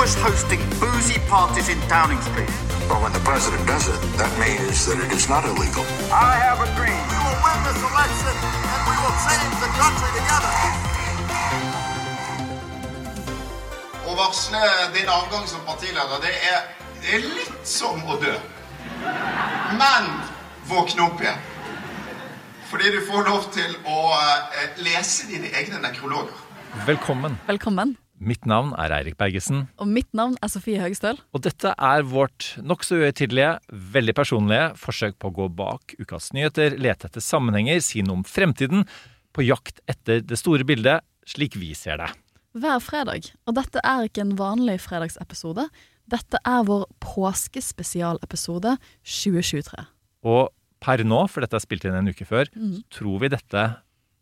Was hosting boozy parties in Downing Street. Well, when the president does it, that means that it is not illegal. I have a dream. We will win this election and we will change the country together. Å varsle din avgang som partileder, det er, det er litt som å dø. Men våkne opp igjen. Fordi du får lov til å eh, lese dine egne nekrologer. Velkommen. Velkommen. Mitt navn er Eirik Bergesen, Og mitt navn er Sofie Høgestøl. og dette er vårt nokså uhøytidelige, veldig personlige forsøk på å gå bak ukas nyheter, lete etter sammenhenger, si noe om fremtiden, på jakt etter det store bildet, slik vi ser det. Hver fredag. Og dette er ikke en vanlig fredagsepisode. Dette er vår påskespesialepisode 2023. Og per nå, for dette er spilt inn en uke før, mm. tror vi dette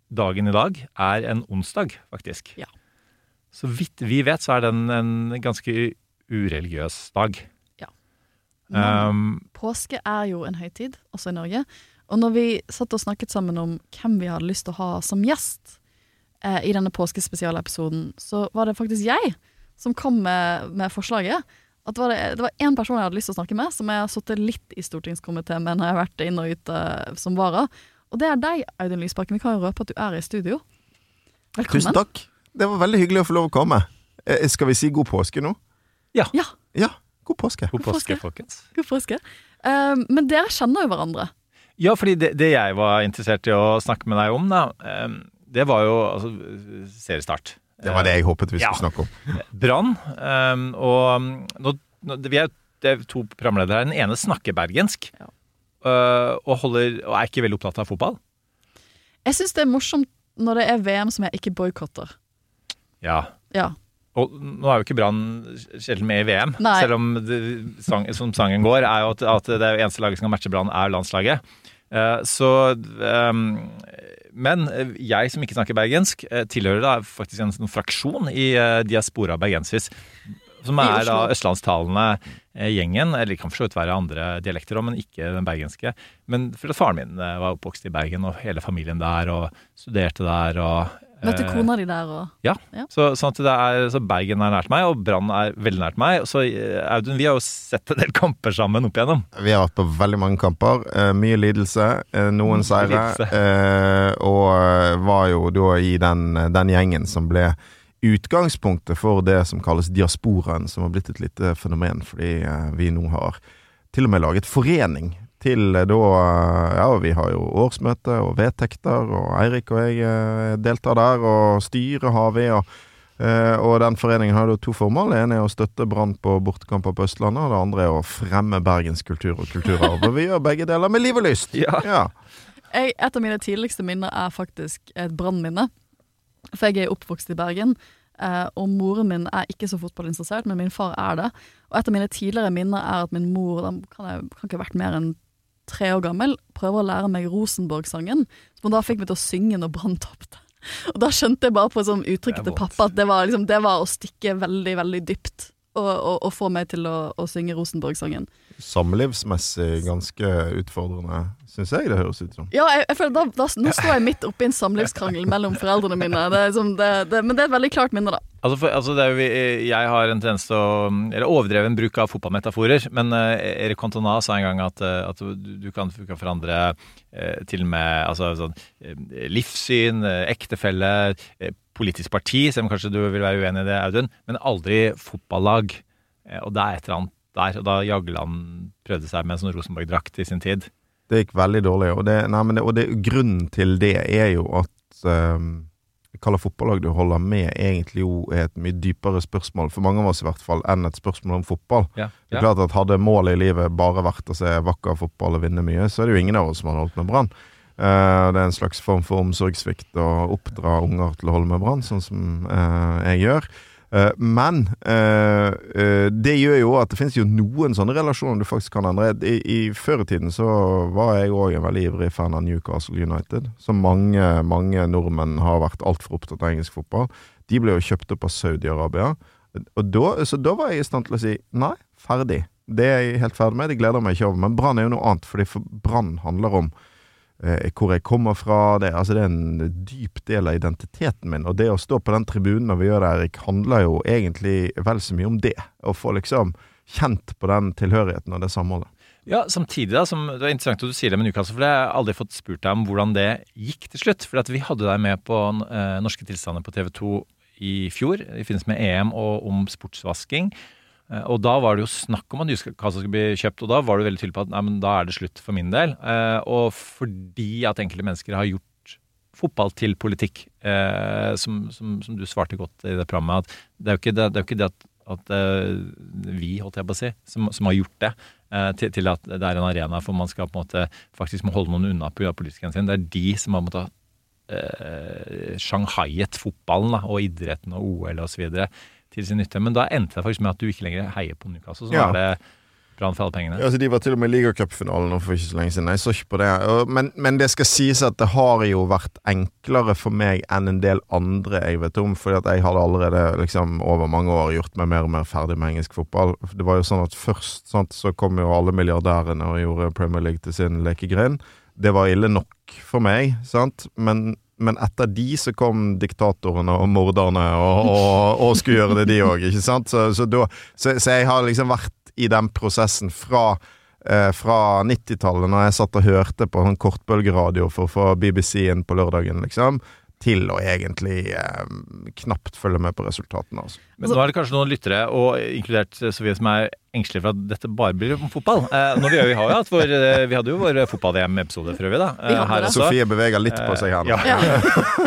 dagen i dag er en onsdag, faktisk. Ja. Så vidt vi vet, så er den en ganske ureligiøs dag. Men Um, påske er jo en høytid, også i Norge. Og når vi satt og snakket sammen om hvem vi hadde lyst til å ha som gjest eh, i denne påskespesialepisoden, så var det faktisk jeg som kom med, med forslaget. At det var, det, det var én person jeg hadde lyst til å snakke med, som jeg har sittet litt i stortingskomiteen med når jeg har vært inn og ut eh, som vara. Og det er deg, Audun Lysbakken. Vi kan jo røpe at du er i studio. Velkommen. Tusen takk. Det var veldig hyggelig å få lov å komme. Eh, Skal vi si god påske nå? Ja. Ja, Ja, god påske. god påske. påske, folkens. god påske. Uh, men dere kjenner jo hverandre. Ja, fordi det, det jeg var interessert i å snakke med deg om, da, em, det var jo altså, seriestart. Det var det jeg håpet vi Ja. skulle snakke om. Brann. em, og nå, nå, vi er, det er to programledere her. Den ene snakker bergensk. Ja. øh, og, holder, og er ikke veldig opptatt av fotball. Jeg syns det er morsomt når det er VM som jeg ikke boikotter. Ja. Ja. Og nå er jo ikke Brann sjelden med i VM, Nei. selv om det, sang, som sangen går, er jo at, at det eneste laget som kan matche Brann, er landslaget. Uh, så um, Men jeg som ikke snakker bergensk, eh, tilhører da faktisk en sånn fraksjon i uh, diaspora bergensis. Som er da østlandstalende gjengen, eller kan for så vidt være andre dialekter òg, men ikke den bergenske. Men for at faren min var oppvokst i Bergen, og hele familien der, og studerte der, og Møtte eh, kona di der og ja. Ja. Så, sånn at det er, så Bergen er nært meg, og Brann er veldig nært meg. Så eh, Audun, vi har jo sett en del kamper sammen opp igjennom. Vi har vært på veldig mange kamper. eh, mye lidelse, noen seire. eh, og var jo da i den, den gjengen som ble utgangspunktet for det som kalles diasporaen, som har blitt et lite fenomen, fordi vi nå har til og med laget forening til eh, da Ja, vi har jo årsmøte og vedtekter, og Eirik og jeg eh, deltar der, og styret har vi. og Eh, og den foreningen har jo to formål. Det ene er å støtte Brann på bortekamper på Østlandet, og det andre er å fremme Bergens kultur og kulturarv. Og vi gjør begge deler med liv og lyst. Ja. jeg, Et av mine tidligste minner er faktisk et brannminne. For jeg er oppvokst i Bergen. eh, og moren min er ikke så fotballinteressert, men min far er det. Og et av mine tidligere minner er at min mor, da kan jeg kan ikke ha vært mer enn tre år gammel, prøver å lære meg Rosenborg-sangen, som hun da fikk meg til å synge når Brann tapte. Og da skjønte jeg bare på sånn uttrykket til pappa at det var, liksom, det var å stikke veldig, veldig dypt. Og, og, og få meg til å, å synge Rosenborg-sangen. Samlivsmessig ganske utfordrende, syns jeg det høres ut som. Ja, jeg, jeg føler da, da, Nå står jeg midt oppi en samlivskrangel mellom foreldrene mine. Det er liksom, det, det, men det er et veldig klart minne, da. Altså, for, altså det er jo, vi- jeg har en tendens til å Eller overdreven bruk av fotballmetaforer. Men eh, Erik Cantona sa en gang at, eh, at du, du, kan, du kan forandre eh, til og med altså, sånn, eh, livssyn, ektefelle, eh, politisk parti, selv om kanskje du vil være uenig i det, Audun, men aldri fotballag. Og det er et eller annet der. Og da Jagland prøvde seg med en sånn Rosenborg-drakt i sin tid. Det gikk veldig dårlig, og, det, nei, men det, og det, grunnen til det er jo at um, hva fotballag du holder med, egentlig jo er et mye dypere spørsmål, for mange av oss i hvert fall, enn et spørsmål om fotball. Ja, Det er klart at Hadde målet i livet bare vært å se vakker fotball og vinne mye, så er det jo ingen av oss som hadde holdt med Brann. Uh, det er en slags form for omsorgssvikt å oppdra unger til å holde med Brann, sånn som uh, jeg gjør. Eh, men eh, eh, det gjør jo at det finnes jo noen sånne relasjoner du faktisk kan endre. I, i Før i tiden så var jeg òg en veldig ivrig fan av Newcastle United. Som mange, mange nordmenn har vært altfor opptatt av engelsk fotball. De ble jo kjøpt opp av Saudi-Arabia. Så da var jeg i stand til å si nei, ferdig. Det er jeg helt ferdig med, det gleder jeg meg ikke over. Men Brann er jo noe annet, fordi for Brann handler om hvor jeg kommer fra. Det, altså det er en dyp del av identiteten min. Og det å stå på den tribunen når vi gjør det, Erik, handler jo egentlig vel så mye om det. Å få liksom kjent på den tilhørigheten og det samholdet. Ja, samtidig da, som Det er interessant at du sier det med Newcastle, for jeg har aldri fått spurt deg om hvordan det gikk til slutt. For vi hadde deg med på eh, Norske tilstander på TV 2 i fjor, i forbindelse med EM og om sportsvasking. Eh, Og da var det jo snakk om at nyskassa skulle bli kjøpt, og da var du veldig tydelig på at nei, men da er det slutt for min del. Eh, og fordi at enkelte mennesker har gjort fotball til politikk, eh, som, som, som du svarte godt i det programmet, at det er jo ikke det, det, jo ikke det at, at vi, holdt jeg på å si, som, som har gjort det, til, til at det er en arena for man skal på en måte faktisk må holde noen unna pga. politikken sin. Det er de som har måttet eh, shanghaiet fotballen da, og idretten og OL osv. til sin nytte. Men da endte det faktisk med at du ikke lenger heier på Newcastle. Så Ja. var det Brann for alle pengene. Ja, altså De var til og med i ligacupfinalen for ikke så lenge siden. Jeg så ikke på det. Men, men det skal sies at det har jo vært enklere for meg enn en del andre jeg vet om. At jeg hadde allerede liksom over mange år gjort meg mer og mer ferdig med engelsk fotball. Det var jo sånn at først sant, så kom jo alle milliardærene og gjorde Premier League til sin lekegrind. Det var ille nok for meg, sant. Men men etter de så kom diktatorene og morderne og, og, og skulle gjøre det, de òg? Så, så, så, så jeg har liksom vært i den prosessen fra eh, fra 90-tallet, når jeg satt og hørte på sånn kortbølgeradio for å få BBC inn på lørdagen, liksom, til å egentlig eh, knapt følge med på resultatene. Altså. Men nå er det kanskje noen lyttere, og inkludert Sofie, som er engstelige for at dette bare blir om fotball. Eh, når vi, vi, har jo hatt vår, eh, vi hadde jo vår fotball-VM-episode for øvrig, da. Eh, her. Sofie beveger litt på seg her nå. Ja.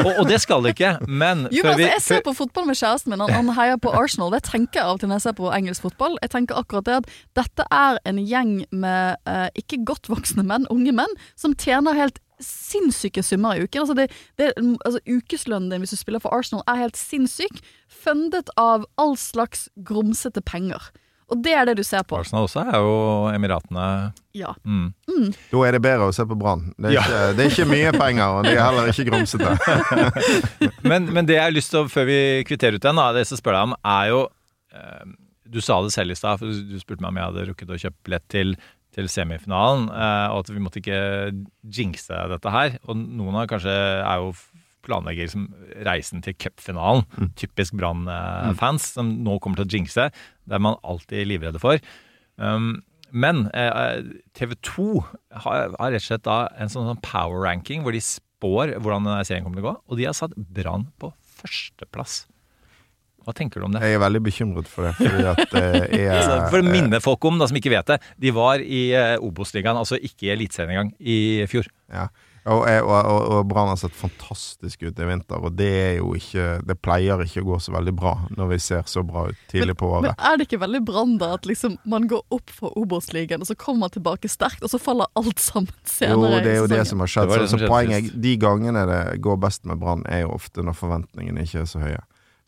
og, og det skal det ikke, men Jo, men altså, Jeg ser på fotball med kjæresten min. Han, han heier på Arsenal. Det tenker jeg av og til når jeg ser på engelsk fotball. Jeg tenker akkurat det at Dette er en gjeng med eh, ikke godt voksne menn, unge menn, som tjener helt sinnssyke summer i uken. Altså, det, det, altså Ukeslønnen din hvis du spiller for Arsenal er helt sinnssyk. Fundet av all slags grumsete penger. Og det er det du ser på. Arsenal også er jo Emiratene Ja. mm. Da er det bedre å se på Brann. Det, Ja. det er ikke mye penger, og de er heller ikke grumsete. men, men det jeg har lyst til, før vi kvitterer ut den, da, det som spør deg om, er jo eh, Du sa det selv i stad, for du spurte meg om jeg hadde rukket å kjøpe billett til, til semifinalen, eh, og at vi måtte ikke jinxe dette her. Og noen av kanskje er jo planlegger liksom reisen til cupfinalen. Typisk Brann-fans som nå kommer til å jinxe. Det er man alltid livredde for. Um, men eh, TV 2 har, har rett og slett da en sånn, sånn power ranking hvor de spår hvordan serien kommer til å gå, og de har satt Brann på førsteplass. Hva tenker du om det? Jeg er veldig bekymret for det, fordi at det er Altså, for å minne folk om, da, som ikke vet det, de var i eh, Obos-ligaen, altså ikke i Eliteserien engang, i fjor. Ja. Og, jeg- og, og, og Brann har sett fantastisk ut i vinter, og det er jo ikke Det pleier ikke å gå så veldig bra når vi ser så bra ut tidlig på året. Men er det ikke veldig brann da at liksom man går opp fra Obos-ligaen, og så kommer man tilbake sterkt, og så faller alt sammen senere? Jo, det er jo det som har skjedd. Det det som så så poenget er De gangene det går best med Brann, er jo ofte når forventningene ikke er så høye.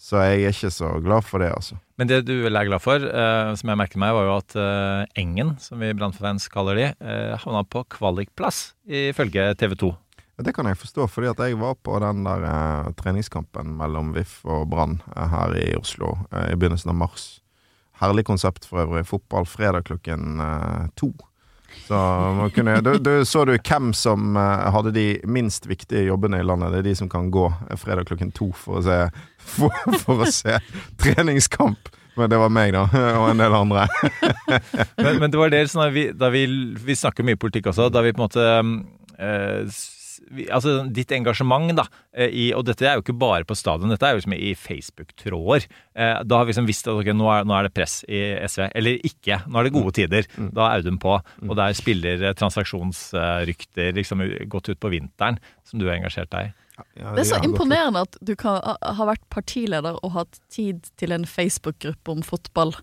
Så jeg er ikke så glad for det, altså. Men det du vel er glad for, eh, som jeg merket meg, var jo at eh, Engen, som vi brannfans kaller de, eh, havna på kvalikplass, ifølge TV 2. Ja, Det kan jeg forstå, fordi at jeg var på den der eh, treningskampen mellom VIF og Brann eh, her i Oslo eh, i begynnelsen av mars. Herlig konsept for øvrig. Fotball fredag klokken eh, to. Så kunne, du, du, så du hvem som eh, hadde de minst viktige jobbene i landet? Det er de som kan gå fredag klokken to for å se, for, for å se treningskamp. Men det var meg, da, og en del andre. Men, men det var det sånn vi, vi, vi snakker mye politikk også, da vi på en måte eh, altså ditt engasjement, da, eh, i, og dette er jo ikke bare på stadion, dette er jo liksom i Facebook-tråder. Eh, Da har vi liksom visst at ok, nå er, nå er det press i SV. Eller ikke, nå er det gode tider. Da er Audun på. Og der spiller eh, transaksjonsrykter liksom godt ut på vinteren, som du har engasjert deg i. Ja, Det er så har imponerende at du kan ha ha vært partileder og hatt tid til en Facebook-gruppe om fotball.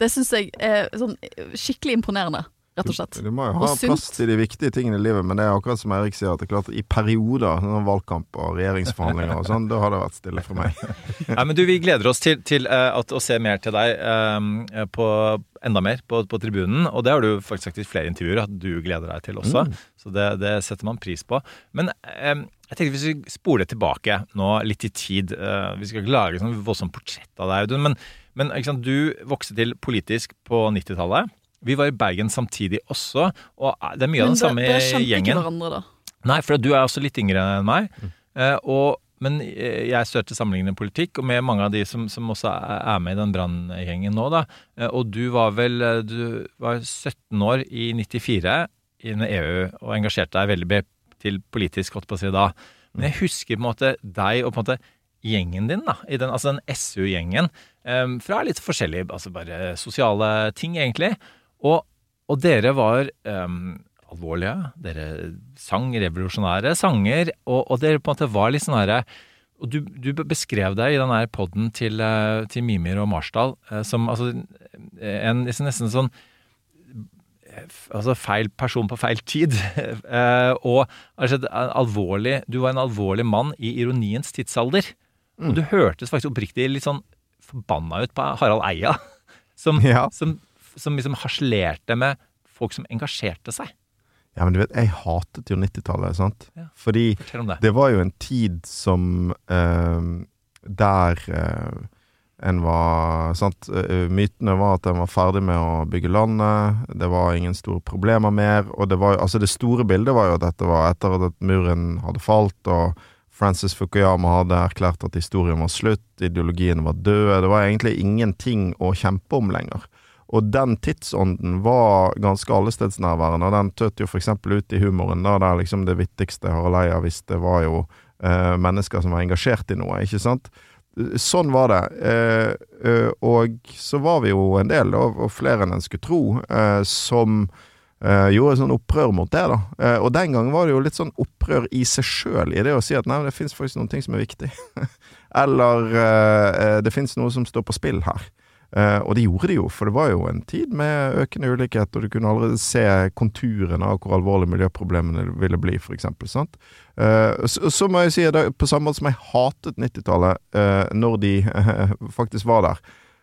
Det syns jeg er sånn skikkelig imponerende, rett og slett. Du må jo ha plass til de viktige tingene i livet, men det er akkurat som Eirik sier, at det er klart i perioder, sånn valgkamp og regjeringsforhandlinger og sånn, da har det vært stille for meg. Nei, men du, Vi gleder oss til, til eh, at, å se mer til deg eh, på enda mer på, på tribunen. Og det har du faktisk sagt i flere intervjuer at du gleder deg til også. Mm. Så det, det setter man pris på. Men eh, jeg tenkte hvis vi spoler tilbake nå litt i tid eh, Vi skal ikke lage sånn voldsomt portrett av deg, Audun. Men, men ikke sant, du vokste til politisk på 90-tallet. Vi var i Bergen samtidig også, og det er mye av den samme gjengen. Men dere kjente gjengen. ikke hverandre, da? Nei, for du er også litt yngre enn meg. Mm. og, men eh, jeg størte sammenlignende politikk, og med mange av de som, som også er med i den branngjengen nå. da. Eh, og du var vel eh, du var 17 år i 94 innen EU og engasjerte deg veldig til politisk, holdt på å si da. Men jeg husker på en måte deg og på en måte gjengen din, da, i den, altså den SU-gjengen, eh, fra litt forskjellige altså bare sosiale ting, egentlig. Og, og dere var um, alvorlige. Dere sang revolusjonære sanger, og, og dere på en måte var litt sånn herre og du, du beskrev deg i den her podden til, eh, til Mimir og Marsdal eh, som altså, en nesten, nesten sånn eh, Altså feil person på feil tid. Og altså, alvorlig, du var en alvorlig mann i ironiens tidsalder. Og du hørtes faktisk oppriktig litt sånn forbanna ut på Harald Eia. Som, som, som liksom harselerte med folk som engasjerte seg. Ja, men du vet, jeg hatet jo 90-tallet, sant? Ja. Fordi det. det var jo en tid som eh, Der eh, en var Sant, eh, mytene var at en var ferdig med å bygge landet, det var ingen store problemer mer, og det var jo Altså, det store bildet var jo at dette var etter at muren hadde falt, og Francis Fukuyama hadde erklært at historien var slutt, ideologien var død, det var egentlig ingenting å kjempe om lenger. Og den tidsånden var ganske allestedsnærværende, og den tøt jo eksempel ut i humoren, da, der liksom det vittigste Harald Eia visste var jo eh, mennesker som var engasjert i noe, ikke sant? Sånn var det. Eh, eh, og så var vi jo en del, og, og flere enn en skulle tro, eh, som eh, gjorde sånn opprør mot det, da. Og den gangen var det jo litt sånn opprør i seg sjøl, i det å si at nei, det fins faktisk noen ting som er viktig. Eller det fins noe som står på spill her. Eh, og det gjorde de jo, for det var jo en tid med økende ulikhet, og du kunne allerede se konturene av hvor alvorlige miljøproblemene ville bli, eksempel, sant? Eh, så, så må jeg si at på samme måte som jeg hatet 90-tallet uh, når de eh, faktisk var der,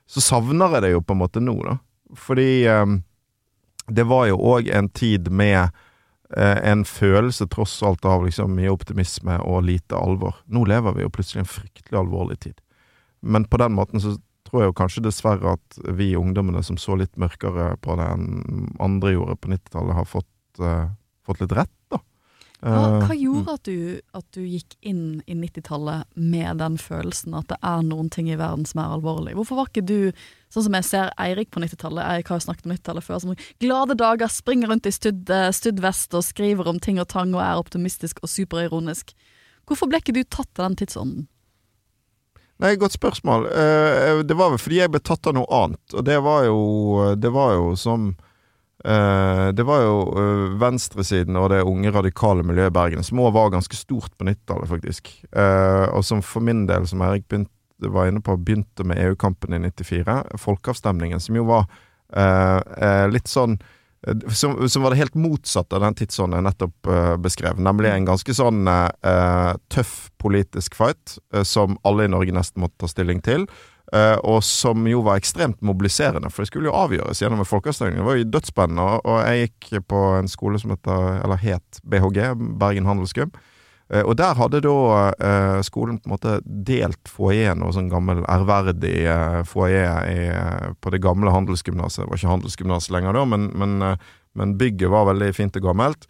så savner jeg det jo på en måte nå, da. Fordi um, det var jo òg en tid med eh, en følelse tross alt av liksom mye optimisme og lite alvor. Nå lever vi jo plutselig en fryktelig alvorlig tid. Men på den måten så tror jeg jo kanskje dessverre at vi ungdommene som så litt mørkere på det enn andre gjorde på 90-tallet, har fått, uh, fått litt rett, da. Hva, Eh, hva gjorde at du, at du gikk inn i 90-tallet med den følelsen at det er noen ting i verden som er alvorlig? Hvorfor var ikke du, sånn som jeg ser Eirik på 90-tallet, Eirik har jo snakket om 90-tallet før, som glade dager, springer rundt i studd, eh, studdvest og skriver om ting og tang og er optimistisk og superironisk. Hvorfor ble ikke du tatt av den tidsånden? Nei, godt spørsmål. Eh, det var vel fordi jeg ble tatt av noe annet, og det var jo, det var jo som eh, Det var jo eh, venstresiden og det unge radikale miljøet i Bergen, som òg var ganske stort på 90-tallet, faktisk. Og som for min del, som Erik begynte, var inne på, begynte med EU-kampen i 94. Folkeavstemningen, som jo var litt sånn som, som var det helt motsatte av den tidsånden jeg nettopp uh, beskrev. Nemlig en ganske sånn uh, tøff politisk fight, uh, som alle i Norge nesten måtte ta stilling til. og som jo var ekstremt mobiliserende, for det skulle jo avgjøres gjennom en folkeavstemning. Det var jo dødsspennende, og jeg gikk på en skole som heter, eller het BHG, Bergen Handelsgym. Eh, og der hadde da eh, skolen på en måte delt foajeen og sånn gammel ærverdig eh, foajé på det gamle handelsgymnaset. Det var ikke handelsgymnas lenger da, men, men, men bygget var veldig fint og gammelt.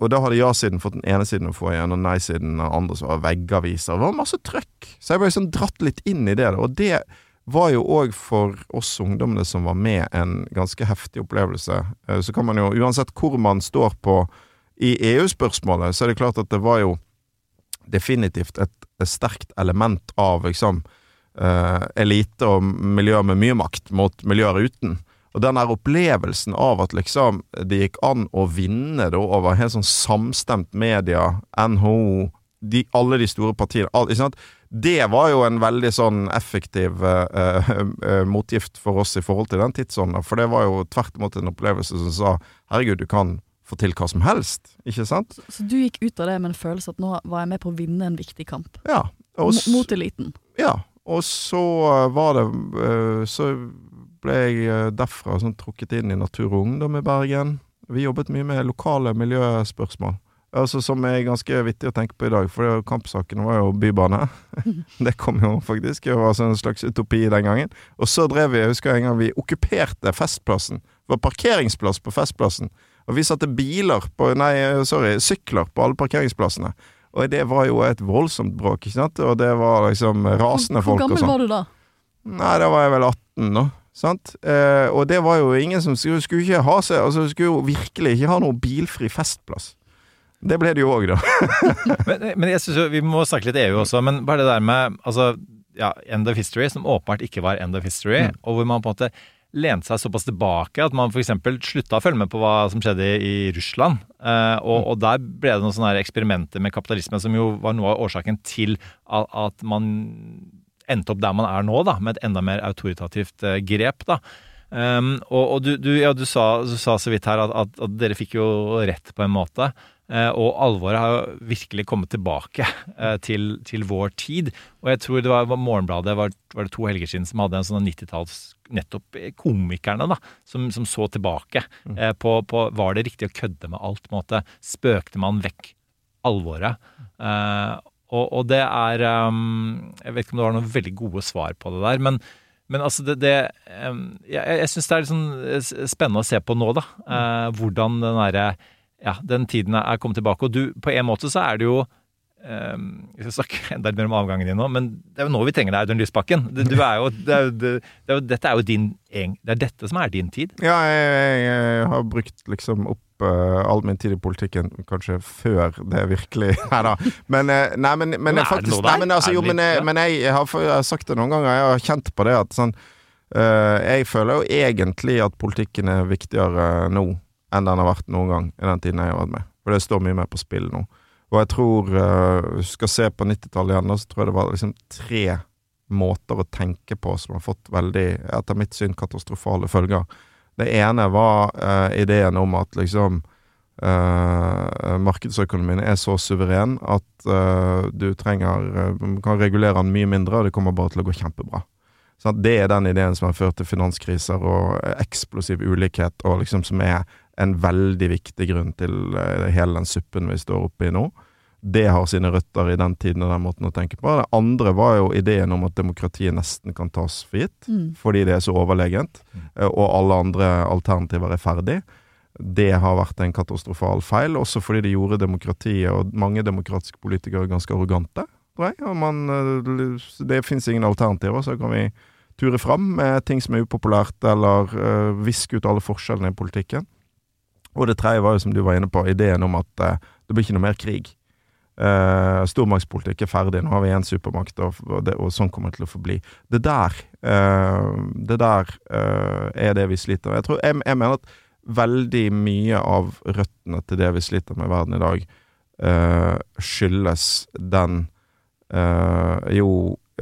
Og da hadde ja-siden fått den ene siden av foajeen, og nei-siden den andre, som var veggaviser. Det var masse trøkk. Så jeg ble liksom dratt litt inn i det. da, Og det var jo òg for oss ungdommene som var med, en ganske heftig opplevelse. Så kan man jo, uansett hvor man står på I EU-spørsmålet så er det klart at det var jo definitivt et, et sterkt element av liksom uh, elite og miljøer med mye makt mot miljøer uten. Og den der opplevelsen av at liksom det gikk an å vinne da over helt sånn samstemt media, NHO, de, alle de store partiene all? Det var jo en veldig sånn effektiv uh, uh, motgift for oss i forhold til den tidsånden. For det var jo tvert imot en opplevelse som sa herregud, du kan få til hva som helst, ikke sant? Så du gikk ut av det med en følelse at nå var jeg med på å vinne en viktig kamp? Ja. Og, Mo- Mot eliten? Ja, og så eh, var det eh, Så ble jeg eh, derfra sånn trukket inn i Natur og Ungdom i Bergen. Vi jobbet mye med lokale miljøspørsmål. Altså Som er ganske vittig å tenke på i dag, for kampsakene var jo bybane. det kom jo faktisk. Det var en slags utopi den gangen. Og så drev vi, jeg husker en gang vi okkuperte Festplassen. Det var parkeringsplass på Festplassen. Og vi satte biler på, nei, sorry, sykler på alle parkeringsplassene. Og det var jo et voldsomt bråk, ikke sant? Og det var liksom rasende Hvor folk og gammel sånn. var du da? Nei, da var jeg vel 18 nå. Sant? Eh, og det var jo ingen som skulle, skulle ikke ha seg Altså, skulle jo virkelig ikke ha noe bilfri festplass. Det ble det jo òg, da. men, men jeg synes jo, vi må snakke litt EU også, men bare det der med altså, ja, End of History, som åpenbart ikke var End of History, Mm. og hvor man på en måte lente seg såpass tilbake at man f.eks. slutta å følge med på hva som skjedde i, Russland. Eh, og, og der ble det noen sånne eksperimenter med kapitalisme som jo var noe av årsaken til at, at man endte opp der man er nå, da, med et enda mer autoritativt eh, grep. da. Um, og og du, du, ja, du, sa, du sa så vidt her at, at, at dere fikk jo rett på en måte. Eh, og alvoret har jo virkelig kommet tilbake eh, til, til vår tid. Og jeg tror det var, var Morgenbladet var, var det to helger siden som hadde en sånn 90-talls Nettopp komikerne, da, som, som så tilbake eh, på, på Var det riktig å kødde med alt? på en måte? Spøkte man vekk alvoret? Eh, og, og det er um, Jeg vet ikke om det var noen veldig gode svar på det der, men men altså det, det um, Jeg, jeg syns det er litt sånn spennende å se på nå, da. eh, hvordan den derre Ja, den tiden er kommet tilbake. Og du, på en måte så er det jo um, Jeg skal snakke enda mer om avgangen din nå, men det er jo nå vi trenger deg, Audun Lysbakken. Er jo, det er jo, det, det er jo, dette er jo din Det er dette som er din tid. Ja, jeg, jeg, jeg har brukt liksom opp eh, all min tid i politikken kanskje før det virkelig Nei da. Men, eh, nei, men, men jeg faktisk? Nei, men altså, jo, men, jeg, har, jeg har sagt det noen ganger, jeg har kjent på det at sånn Uh, Jeg føler jo egentlig at politikken er viktigere nå enn den har vært noen gang i den tiden jeg har vært med. For det står mye mer på spill nå. Og jeg tror uh, Skal se på 90-tallet igjen, så tror jeg det var liksom tre måter å tenke på som har fått veldig, etter mitt syn, katastrofale følger. Det ene var uh, ideen om at liksom uh, markedsøkonomien er så suveren at uh, du trenger kan regulere den mye mindre, og det kommer bare til å gå kjempebra. Så det er den ideen som har ført til finanskriser og eksplosiv ulikhet, og liksom som er en veldig viktig grunn til eh, hele den suppen vi står oppe i nå. Det har sine røtter i den tiden og den måten å tenke på. Det andre var jo ideen om at demokratiet nesten kan tas for gitt, Mm. fordi det er så overlegent, eh, og alle andre alternativer er ferdig. Det har vært en katastrofal feil, også fordi det gjorde demokratiet og mange demokratiske politikere ganske arrogante, tror jeg. Man, eh, det fins ingen alternativer, så kan vi ture fram med ting som er upopulært, eller viske ut alle forskjellene i politikken. Og det tredje var jo, som du var inne på, ideen om at eh, det blir ikke noe mer krig. Uh, stormaktspolitikk er ferdig, nå har vi én supermakt, og, det, og sånn kommer det til å forbli. Det der, eh, det der eh, er det vi sliter med. Jeg, tror, jeg, jeg mener at veldig mye av røttene til det vi sliter med i verden i dag, eh, skyldes den eh, jo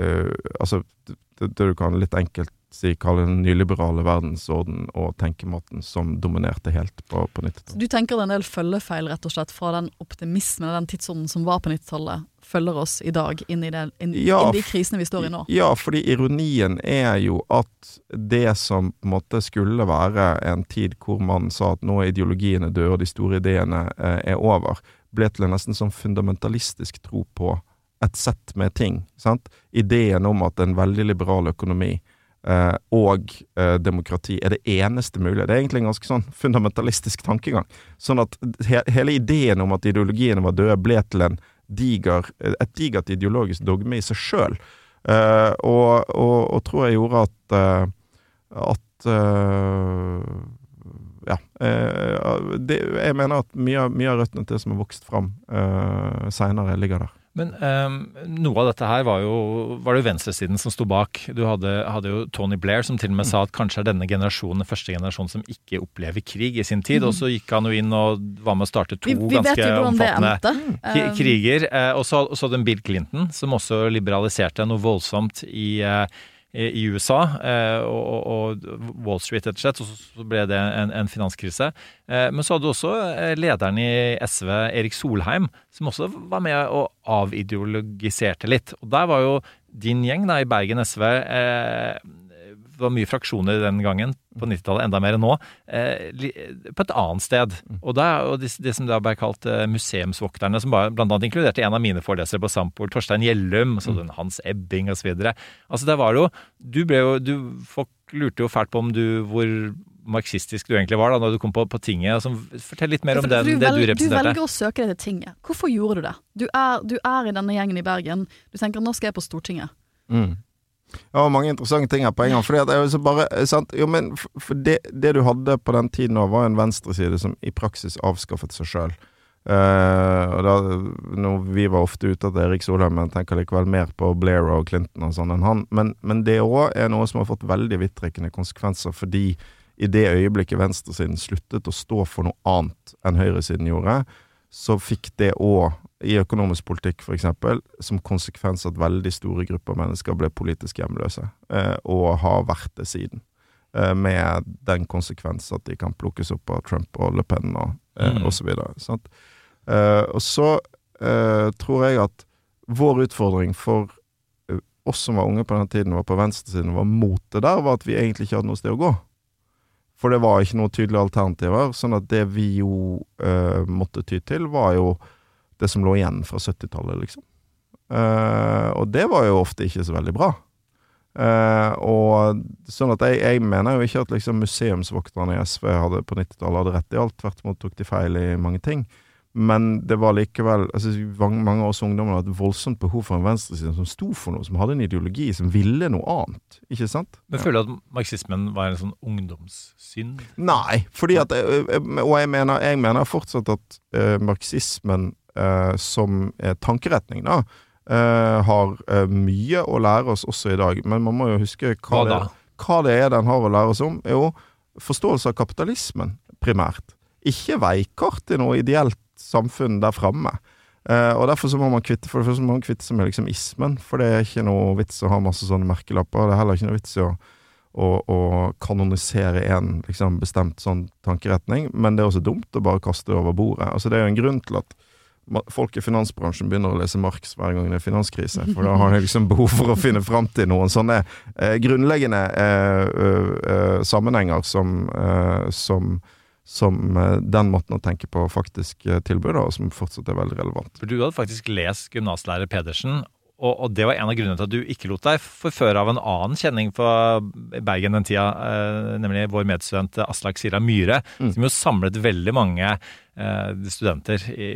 eh, Altså, det, det du kan litt enkelt si kalle den nyliberale verdensorden og tenkemåten som dominerte helt på, på 90-tallet. Du tenker det er en del følgefeil rett og slett fra den optimismen og den tidsånden som var på 90-tallet, følger oss i dag inn i, det, inn, Ja, inn i de krisene vi står i nå? Ja, fordi ironien er jo at det som på en måte skulle være en tid hvor man sa at nå er ideologiene døde og de store ideene eh, er over, ble til en nesten sånn fundamentalistisk tro på et sett med ting. Sant? Ideen om at en veldig liberal økonomi eh, og eh, demokrati er det eneste mulige. Det er egentlig en ganske sånn fundamentalistisk tankegang. Sånn at he hele ideen om at ideologiene var døde, ble til diger, et digert ideologisk dogme i seg sjøl. Eh, og, og, og tror jeg gjorde at at ja. det, jeg mener at mye, mye av røttene til det som har vokst fram uh, seinere, ligger der. Men um, noe av dette her var jo, var det jo venstresiden som sto bak. Du hadde, hadde jo Tony Blair som til og med sa at kanskje er denne generasjonen den første generasjonen som ikke opplever krig i sin tid. Mm. Og så gikk han jo inn og var med å starte to Vi, vi ganske omfattende Um, kriger. Eh, og så hadde en Bill Clinton som også liberaliserte noe voldsomt i eh, i USA eh, og, Wall Street, rett og slett. Og så- ble det en, en finanskrise. Eh, men så hadde du også eh, lederen i SV, Erik Solheim, som også var med og avideologiserte litt. Og der var jo din gjeng da, i Bergen SV det var mye fraksjoner den gangen, på 90-tallet, enda mer enn nå, eh, på et annet sted. Og, da, og det, det som da ble kalt eh, museumsvokterne, som bare, blant annet inkluderte en av mine forelesere på Sampol, Torstein Gjellum, så den Hans Ebbing osv. Altså, der var det jo Du ble jo du, Folk lurte jo fælt på om du hvor marxistisk du egentlig var da når du kom på, på tinget. Altså, fortell litt mer om det, den, det du representerte. Du velger å søke deg til tinget. Hvorfor gjorde du det? Du er, du er i denne gjengen i Bergen. Du tenker nå skal jeg på Stortinget. Mm. Ja, mange interessante ting her på en gang. Fordi at så bare, sant? Jo, men for det, det du hadde på den tiden nå, var en venstreside som i praksis avskaffet seg sjøl. da, når vi var ofte ute etter Erik Solheim, men tenker likevel mer på Blair og Clinton og sånn enn han. Men, men det òg er noe som har fått veldig vidtrekkende konsekvenser, fordi i det øyeblikket venstresiden sluttet å stå for noe annet enn høyresiden gjorde, så fikk det òg, i økonomisk politikk f.eks., som konsekvens at veldig store grupper mennesker ble politisk hjemløse, eh, og har vært det siden. Eh, med den konsekvens at de kan plukkes opp av Trump og Le Pen og, eh, Mm. og så og så tror jeg at vår utfordring for oss som var unge på den tiden, var på venstresiden, var mot det der, var at vi egentlig ikke hadde noe sted å gå. For det var ikke noen tydelige alternativer. Sånn at det vi jo uh, måtte ty til, var jo det som lå igjen fra 70-tallet, liksom. Uh, og det var jo ofte ikke så veldig bra. Uh, og sånn at jeg, jeg mener jo ikke at liksom museumsvokterne i SV hadde på 90-tallet hadde rett i alt. Tvert imot tok de feil i mange ting. Men det var likevel altså, mange, av oss ungdommer hadde et voldsomt behov for en venstreside som sto for noe, som hadde en ideologi, som ville noe annet. Ikke sant? Men føler du at marxismen var en sånn ungdomssynd? Nei, fordi at eh, eh, Og jeg mener, jeg mener fortsatt at uh, marxismen uh, som er tankeretning, da, uh, har eh, mye å lære oss også i dag. Men man må jo huske hva, Hva? Det, hva det er den har å lære oss om. Jo, forståelse av kapitalismen, primært. Ikke veikart til noe ideelt samfunn der framme. Uh, og derfor så må man kvitte For det første må man kvitte seg med liksom ismen, for det er ikke noe vits å ha masse sånne merkelapper. Det er heller ikke noe vits i å, å, å kanonisere en liksom, bestemt sånn tankeretning, men det er også dumt å bare kaste det over bordet. Altså Det er jo en grunn til at folk i finansbransjen begynner å lese Marx hver gang det er finanskrise, for da har de liksom behov for å finne fram til noen sånne eh, grunnleggende eh, ø, ø, sammenhenger som, eh, som som eh, den måten å tenke på faktisk eh, tilbyr, og som fortsatt er veldig relevant. For du hadde faktisk lest gymnaslærer Pedersen, og, og det var en av grunnene til at du ikke lot deg forføre av en annen kjenning fra Bergen den tida, eh, nemlig vår medstudent Aslak Sira Myhre, som jo samlet veldig mange eh, studenter i,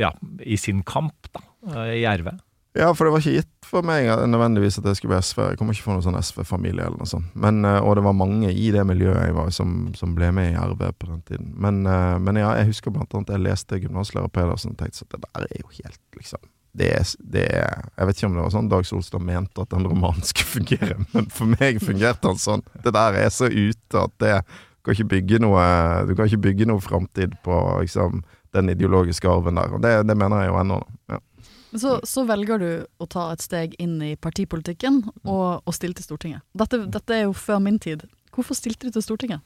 ja, i sin kamp da, eh, i RV. Ja, for det var ikke gitt for meg nødvendigvis at jeg skulle bli SV. Jeg kommer ikke fra noen sånn SV-familie eller noe sånt. Men, eh, og det var mange i det miljøet jeg var som, som ble med i RV på den tiden. Men, eh, men ja, jeg husker blant annet jeg leste gymnaslærer Pedersen og tenkte at det der er jo helt, liksom det er, det er Jeg vet ikke om det var sånn Dag Solstad mente at den romanen skulle fungere, men for meg fungerte han sånn. Det der er så ute at det kan ikke bygge noe Du kan ikke bygge noe framtid på liksom, den ideologiske arven der. Og det, det mener jeg jo ennå. Ja. Så, så velger du å ta et steg inn i partipolitikken Mm. og, og stille til Stortinget. Dette, dette er jo før min tid. Hvorfor stilte du til Stortinget?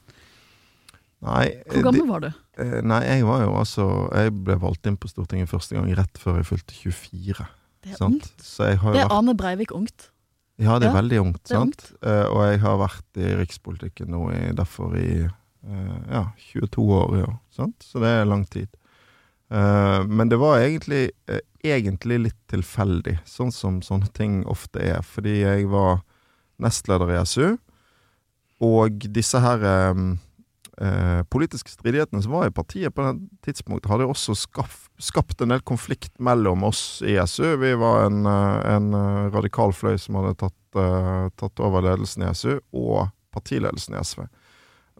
Nei, Hvor gammel de, var du? Eh, Nei, jeg var jo altså Jeg ble valgt inn på Stortinget første gang rett før jeg fylte 24. Det er sant? ungt. Det er vært Ane Breivik ungt. Ja, det er Ja, veldig ungt, er sant? Eh, og jeg har vært i rikspolitikken nå i, derfor i eh, ja, 22 år i år, sant? Så det er lang tid. Eh, men det var egentlig, eh, egentlig litt tilfeldig, sånn som sånne ting ofte er. Fordi jeg var nestleder i SU, og disse her eh, eh, politiske stridighetene som var i partiet på det tidspunktet, hadde også skaff, skapt en del konflikt mellom oss i SU. Vi var en, en radikal fløy som hadde tatt, tatt over ledelsen i SU, og partiledelsen i SV.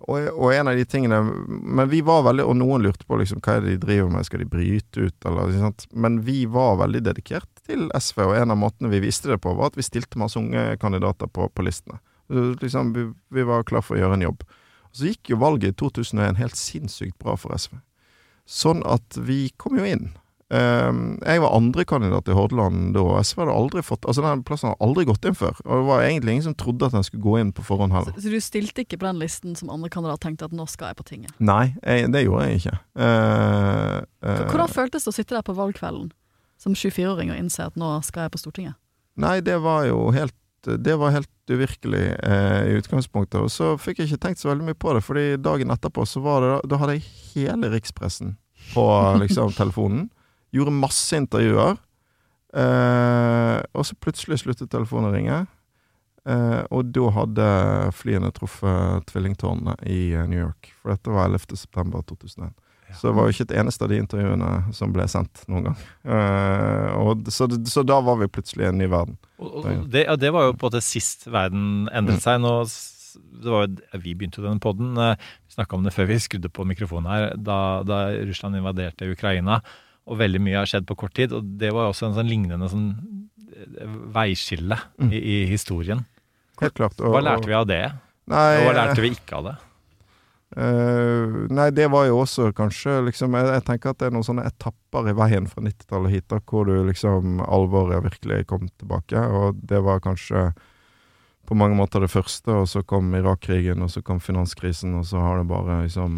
Og, og en av de tingene Men vi var veldig Og noen lurte på liksom, hva er det de driver med, skal de bryte ut, eller sant. Men vi var veldig dedikert til SV, og en av måtene vi viste det på, var at vi stilte masse unge kandidater på, på listene. Liksom, vi, vi var klar for å gjøre en jobb. Og så gikk jo valget i 2001 helt sinnssykt bra for SV. Sånn at vi kom jo inn. Ehm, jeg var andrekandidat i Hordaland da, og SV hadde aldri fått Altså den plassen hadde aldri gått inn før. Og det var egentlig ingen som trodde at den skulle gå inn på forhånd heller. Så du stilte ikke på den listen som andre kandidat tenkte at nå skal jeg på tinget? Nei, jeg, det gjorde jeg ikke. Uh, uh, Hvordan føltes det å sitte der på valgkvelden som 24-åring og innse at nå skal jeg på Stortinget? Nei, det var jo helt Det var helt uvirkelig eh, i utgangspunktet. Og så fikk jeg ikke tenkt så veldig mye på det, fordi dagen etterpå så var det Da hadde jeg hele rikspressen på liksom telefonen. Gjorde masse intervjuer. Eh, og så plutselig sluttet telefonen å ringe. Eh, og da hadde flyene truffet tvillingtårnene i eh, New York. For dette var 11. september 2001. Så det var jo ikke et eneste av de intervjuene som ble sendt noen gang. Eh, og, så, så da var vi plutselig i en ny verden. Og, og det, ja, det var jo på en måte sist verden endret seg. Nå, det var jo, vi begynte jo denne podden. eh, Vi snakka om det før vi skrudde på mikrofonen her, da, da Russland invaderte Ukraina. Og veldig mye har skjedd på kort tid. Og det var også en sånn lignende sånn veiskille mm. i, i historien. Helt klart. og- Hva lærte vi av det? Nei, og hva eh, lærte vi ikke av det? Uh, nei, det var jo også kanskje liksom jeg, jeg tenker at det er noen sånne etapper i veien fra 90-tallet hit, da, hvor du liksom alvoret virkelig kom tilbake. Og det var kanskje på mange måter det første, og så kom Irak-krigen, og så kom finanskrisen, og så har det bare liksom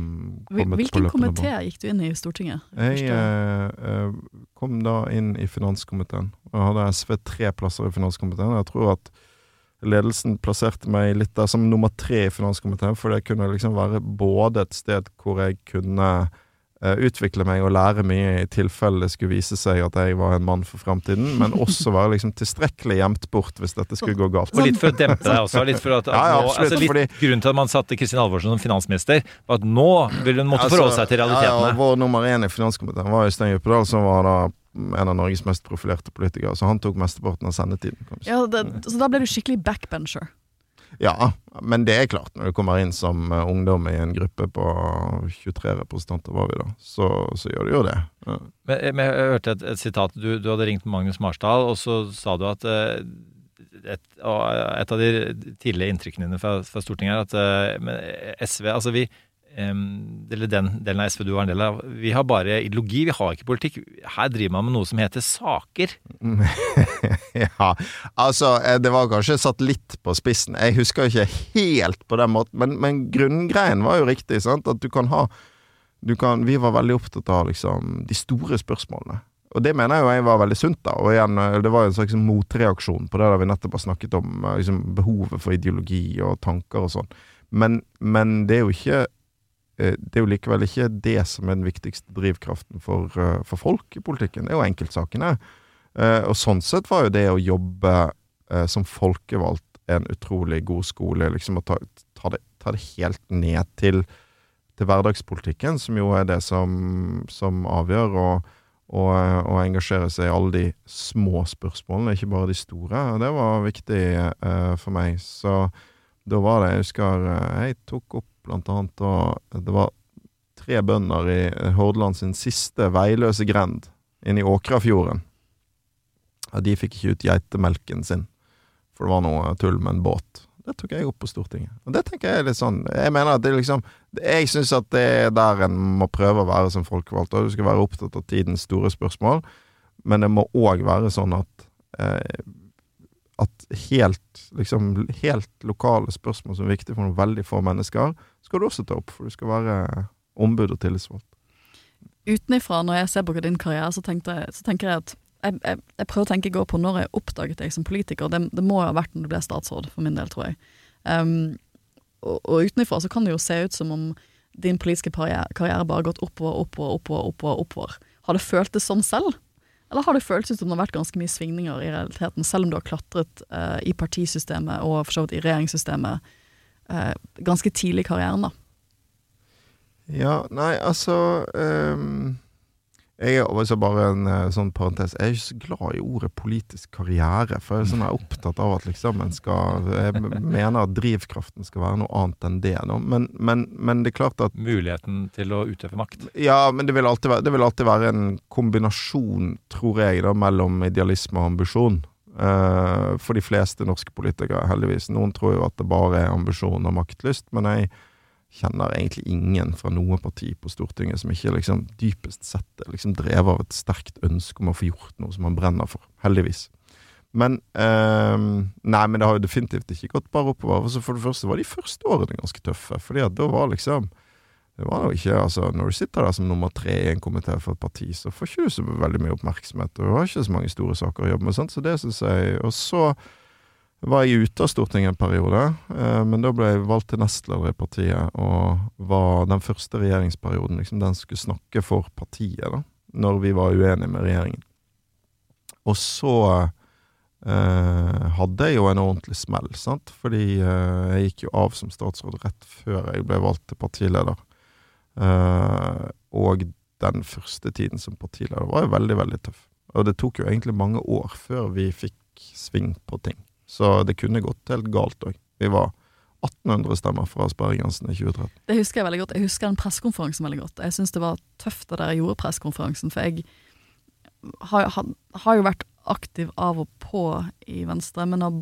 kommet på Hvilken løpende bånd. komité gikk du inn i i Stortinget? Jeg eh, eh, kom da inn i finanskomiteen, og hadde SV tre plasser i finanskomiteen. Jeg tror at ledelsen plasserte meg litt der som nummer tre i finanskomiteen, for det kunne liksom være både et sted hvor jeg kunne utvikle meg og lære mye i tilfelle det skulle vise seg at jeg var en mann for fremtiden, men også være liksom tilstrekkelig gjemt bort hvis dette skulle gå galt. Og litt for å dempe deg også. Litt for at, at Ja, ja, nå, altså litt, fordi- Grunnen til at man satte Kristin Halvorsen som finansminister, var at nå vil hun måtte Altså, forholde seg til Ja, ja, realitetene. vår nummer én i finanskomiteen var Øystein Djupedal, som var da en av Norges mest profilerte politikere, så han tok mesteparten av sendetiden. Ja, det, så da ble du skikkelig backbencher. Ja, men det er klart, når du kommer inn som eh, ungdom i en gruppe på 23 representanter, var vi da, så, så gjør du jo det. Ja. Men, men jeg hørte et, et sitat. Du, du hadde ringt Magnus Marsdal, og så sa du at eh, et, et av de tidlige inntrykkene dine fra, fra Stortinget er at eh, SV Altså vi eller den delen av SV du var en del av, vi har bare ideologi, vi har ikke politikk. Her driver man med noe som heter saker. ja, altså, eh, det var kanskje satt litt på spissen. Jeg husker ikke helt på den måten, men, men grunngreien var jo riktig, sant? At du kan ha du kan, Vi var veldig opptatt av liksom de store spørsmålene. Og det mener jeg jo jeg var veldig sunt, da. Og igjen, eh, det var jo en slags motreaksjon på det der vi nettopp har snakket om eh, liksom, behovet for ideologi og tanker og sånn. Men, men det er jo ikke det er jo likevel ikke det som er den viktigste drivkraften for, eh, for folk i politikken. Det er jo enkeltsakene. Eh, og sånn sett var jo det å jobbe eh, som folkevalgt en utrolig god skole. Liksom å ta, ta, det, ta det helt ned til, til hverdagspolitikken, som jo er det som, som avgjør. Og, og, og engasjere seg i alle de små spørsmålene, ikke bare de store. Og det var viktig uh, for meg. Så da var det Jeg husker uh, jeg tok opp blant annet og Det var tre bønder i Hordaland sin siste veiløse grend inne i Åkrafjorden. Ja, de fikk ikke ut geitemelken sin, for det var noe tull med en båt. Det tok jeg opp på Stortinget. Og det tenker jeg litt sånn Jeg mener at det liksom Jeg syns at det er der en må prøve å være som folkevalgt. Du skal være opptatt av tidens store spørsmål, men det må òg være sånn at eh, at helt, liksom, helt lokale spørsmål som er viktige for noen veldig få mennesker, skal du også ta opp, for du skal være ombud og tillitsvalgt. Utenifra, når jeg ser på din karriere, så, jeg, så tenker jeg at jeg, jeg, jeg prøver å tenke går på når jeg oppdaget deg som politiker. Det, det må ha vært når du ble statsråd, for min del, tror jeg. Um, og, og utenifra så kan det jo se ut som om din politiske karriere, karriere bare har gått oppover, oppover, oppover, oppover, oppover. Har det føltes sånn selv? Eller har det føltes som det har vært ganske mye svingninger i realiteten, selv om du har klatret eh, i partisystemet og for så vidt i regjeringssystemet eh, ganske tidlig i karrieren, da? Ja, nei, altså ehm, Jeg er også bare en eh, sånn parentes. Jeg er ikke så glad i ordet politisk karriere. For jeg er sånn jeg er opptatt av at liksom en skal Jeg mener at drivkraften skal være noe annet enn det. Men, men, men det er klart at Muligheten til å utøve makt. Ja, men det vil alltid være, det vil alltid være en kombinasjon, tror jeg, da, mellom idealisme og ambisjon. Eh, for de fleste norske politikere, heldigvis. Noen tror jo at det bare er ambisjon og maktlyst, men jeg kjenner egentlig ingen fra noe parti på Stortinget som ikke liksom dypest sett er liksom drevet av et sterkt ønske om å få gjort noe som man brenner for. Heldigvis. Men eh, Nei, men det har jo definitivt ikke gått bare oppover. Altså for det første var de første årene ganske tøffe. fordi at da var liksom det var jo ikke, altså Når du sitter der som nummer tre i en komité for et parti, så får ikke du så veldig mye oppmerksomhet. Og du har ikke så mange store saker å jobbe med. Sant? Så det synes jeg, Og så var jeg ute av Stortinget en periode, eh, men da ble jeg valgt til nestleder i partiet, og var den første regjeringsperioden liksom den skulle snakke for partiet, da, når vi var uenige med regjeringen. Og så eh, hadde jeg jo en ordentlig smell, sant, fordi eh, jeg gikk jo av som statsråd rett før jeg ble valgt til partileder. Eh, og den første tiden som partileder var jo veldig, veldig tøff. Og det tok jo egentlig mange år før vi fikk sving på ting. Så det kunne gått helt galt òg. Vi var 1800 stemmer fra sperregrensen i 2013. Det husker jeg veldig godt. Jeg husker den pressekonferansen veldig godt. Jeg syns det var tøft da dere gjorde pressekonferansen, for jeg har, har, har, jo vært aktiv av og på i Venstre, men har,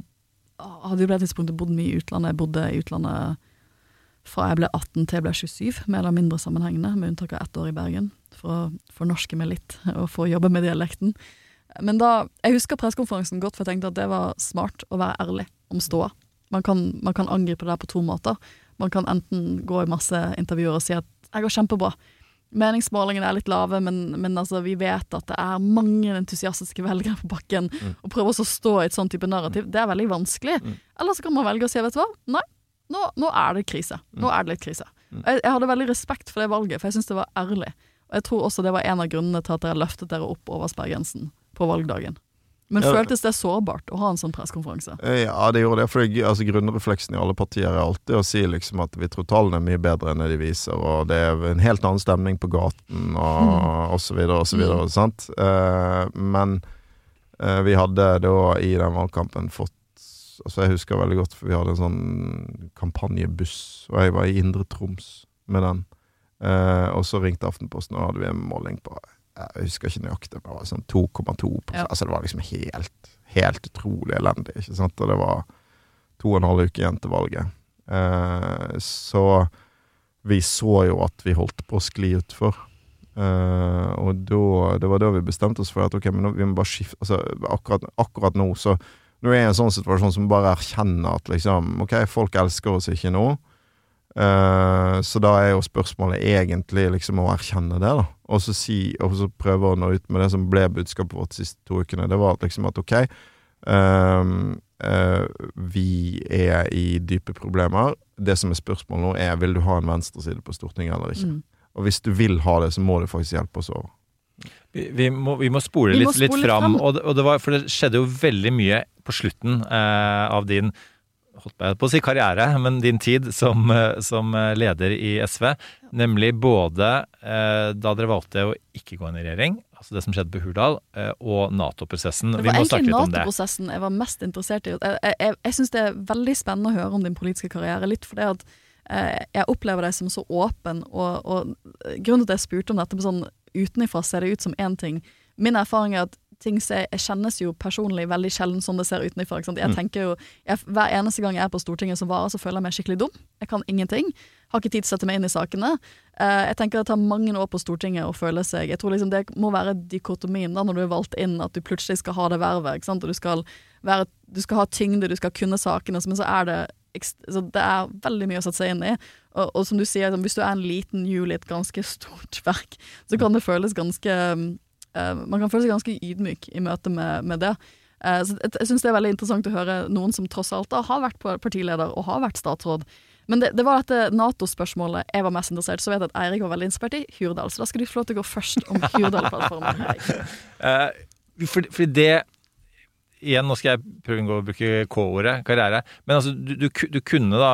hadde jo på det tidspunktet bodd mye i utlandet. Jeg bodde i utlandet fra jeg ble 18 til jeg ble 27, mer eller mindre sammenhengende, med unntak av ett år i Bergen, for å fornorske meg litt og få jobbe med dialekten. Men da, Jeg husker pressekonferansen godt, for jeg tenkte at det var smart å være ærlig om ståa. Man kan, man kan angripe det på to måter. Man kan enten gå i masse intervjuer og si at 'jeg går kjempebra'. Meningsmålingene er litt lave, men, men altså, vi vet at det er mange entusiastiske velgere på bakken. Mm. Å prøve å stå i et sånn type narrativ, det er veldig vanskelig. Mm. Eller så kan man velge å si vet du hva, nei, nå, nå er det krise. Nå er det litt krise. Mm. Jeg, jeg, hadde veldig respekt for det valget, for jeg syns det var ærlig. Og jeg tror også det var en av grunnene til at dere løftet dere opp over sperregrensen på valgdagen. Men ja. føltes det sårbart å ha en sånn pressekonferanse? Eh, ja, det gjorde det. For altså, grunnrefleksen i alle partier er alltid å si liksom at vi tror tallene er mye bedre enn det de viser, og det er en helt annen stemning på gaten, og, mm. og så videre og så videre. Mm. Sant? Uh, men uh, vi hadde da i den valgkampen fått Altså Jeg husker veldig godt, for vi hadde en sånn kampanjebuss, og jeg var i Indre Troms med den. Eh, og så ringte Aftenposten, og hadde vi en måling på jeg husker ikke nøyaktig, men det var sånn 2,2 ja. Altså Det var liksom helt, helt utrolig elendig. ikke sant? Og det var to og en halv uke igjen til valget. Eh, så vi så jo at vi holdt på å skli utfor. Eh, og da, det var da vi bestemte oss for at ok, men nå, vi må bare skifte altså, akkurat, akkurat, nå så Nå er jeg i en sånn situasjon som bare erkjenner at liksom Ok, folk elsker oss ikke nå. Uh, så da er jo spørsmålet egentlig liksom å erkjenne det, da. Og så, si, og så prøve å nå ut med det som ble budskapet vårt de siste to ukene. Det var liksom at ok, uh, uh, vi er i dype problemer. Det som er spørsmålet nå, er vil du ha en venstreside på Stortinget eller ikke. Mm. Og hvis du vil ha det, så må du faktisk hjelpe oss over. Vi, vi, må, vi må, spole vi litt, må spole litt fram, fram. Og, det, og det var, for det skjedde jo veldig mye på slutten av din holdt på å si karriere, men din tid som, eh, som eh, leder i SV. Nemlig både eh, da dere valgte å ikke gå inn i regjering, altså det som skjedde på Hurdal, eh, og Nato-prosessen. Det var egentlig Nato-prosessen jeg var mest interessert i. Jeg, jeg, jeg syns det er veldig spennende å høre om din politiske karriere. Litt fordi at eh, jeg opplever deg som så åpen, og, og grunnen til at jeg spurte om dette med sånn utenifra ser det ut som én ting. Min erfaring er at ting som jeg, kjennes jo personlig veldig sjelden sånn det ser utenfra. Jeg mm. tenker jo, jeg, Hver eneste gang jeg er på Stortinget som varer, så føler jeg meg skikkelig dum. Jeg kan ingenting. Har ikke tid til å sette meg inn i sakene. Uh, jeg tenker Det tar mange år på Stortinget å føle seg Jeg tror liksom det må være dikotomien da når du er valgt inn, at du plutselig skal ha det vervet. Og du skal, være, du skal ha tyngde, du skal kunne sakene, men så er det så det er veldig mye å sette seg inn i. Og, og som du sier, hvis du er en liten hjul i et ganske stort verk, så kan det føles ganske Man kan føle seg ganske ydmyk i møte med, med det. Uh, så jeg, jeg syns det er veldig interessant å høre noen som tross alt da har vært partileder og har vært statsråd. Men det, det var dette Nato-spørsmålet jeg var mest interessert. Så vet jeg at Eirik var veldig inspirert i Hurdal, så da skal du få lov til å gå først om Hurdal-plattformen. uh, fordi, fordi det igjen, nå skal jeg prøve å bruke K-ordet, karriere. Men altså, du, du, du kunne da,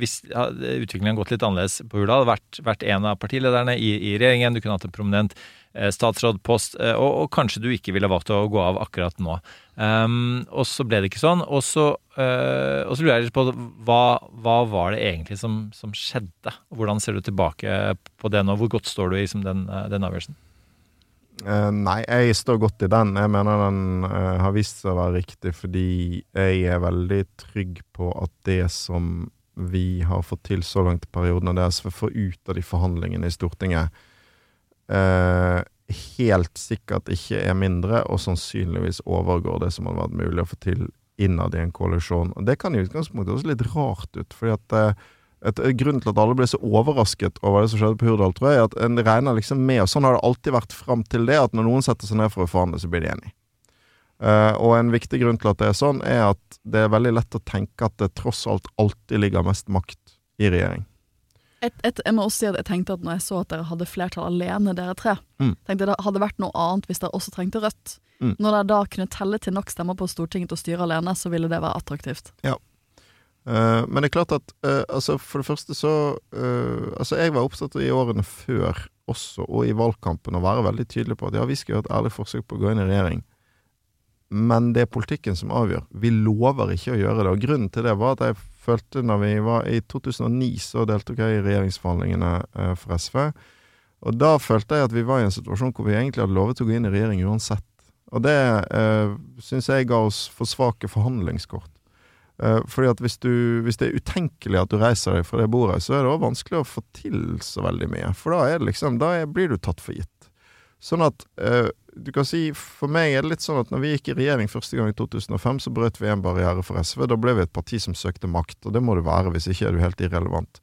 hvis utviklingen utviklingen gått litt annerledes på Hurdal, vært, vært en av partilederne i, i regjeringen. Du kunne hatt en prominent eh, statsrådpost, eh, og, og kanskje du ikke ville valgt å gå av akkurat nå. Um, og så ble det ikke sånn. Og så, uh, og så lurer jeg litt på hva, hva var det egentlig som, som skjedde? Hvordan ser du tilbake på det nå? Hvor godt står du i som den, den avgjørelsen? Eh, nei, jeg står godt i den. Jeg mener den uh, har vist seg å være riktig fordi jeg er veldig trygg på at det som vi har fått til så langt i perioden, og det SV får ut av de forhandlingene i Stortinget, uh, helt sikkert ikke er mindre, og sannsynligvis overgår det som hadde vært mulig å få til innad i en koalisjon. Og Det kan i utgangspunktet også litt rart ut, fordi at et, et Grunnen til at alle ble så overrasket over det som skjedde på Hurdal, tror jeg, er at en regner liksom med, og sånn har det alltid vært fram til det, at når noen setter seg ned for å forhandle, så blir de enige. Uh, og en viktig grunn til at det er sånn, er at det er veldig lett å tenke at det tross alt alltid ligger mest makt i regjering. Et, et, jeg må også si at jeg tenkte at når jeg så at dere hadde flertall alene, dere tre, Mm. tenkte jeg det hadde vært noe annet hvis dere også trengte Rødt. Mm. Når dere da kunne telle til nok stemmer på Stortinget å styre alene, så ville det være attraktivt. Ja. Eh, men det er klart at uh, altså for det første så uh, Altså, jeg var opptatt i årene før også, og i valgkampen, å være veldig tydelig på at ja, vi skal gjøre et ærlig forsøk på å gå inn i regjering. Men det er politikken som avgjør. Vi lover ikke å gjøre det. Og grunnen til det var at jeg følte når vi var I 2009 så deltok jeg i regjeringsforhandlingene for SV. Og da følte jeg at vi var i en situasjon hvor vi egentlig hadde lovet å gå inn i regjering uansett. Og det uh, syns jeg ga oss for svake forhandlingskort. Eh, fordi at hvis, du, hvis det er utenkelig at du reiser deg fra det bordet, så er det også vanskelig å få til så veldig mye. For da, er liksom, da er, blir du tatt for gitt. Sånn at eh, du kan si, For meg er det litt sånn at når vi gikk i regjering første gang i 2005, så brøt vi en barriere for SV. Da ble vi et parti som søkte makt, og det må det være, hvis ikke er du helt irrelevant.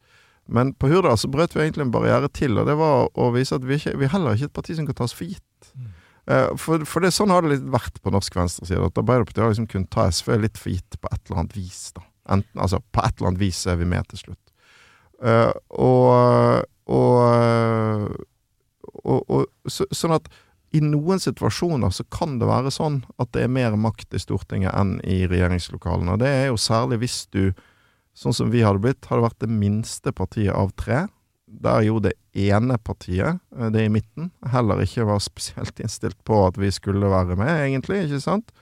Men på Hurdal så brøt vi egentlig en barriere til, og det var å vise at vi, ikke, vi er heller ikke et parti som kan tas for gitt. Eh, For, for det, sånn har det litt vært på norsk venstreside. At Arbeiderpartiet har liksom kunnet ta SV litt for gitt på et eller annet vis. da. Enten, altså, på et eller annet vis er vi med til slutt. Uh, og, og, og så, Sånn at i noen situasjoner så kan det være sånn at det er mer makt i Stortinget enn i regjeringslokalene. Og det er jo særlig hvis du, sånn som vi hadde blitt, hadde vært det minste partiet av tre. Der jo det ene partiet, eh, det i midten, heller ikke var spesielt innstilt på at vi skulle være med, egentlig, ikke sant?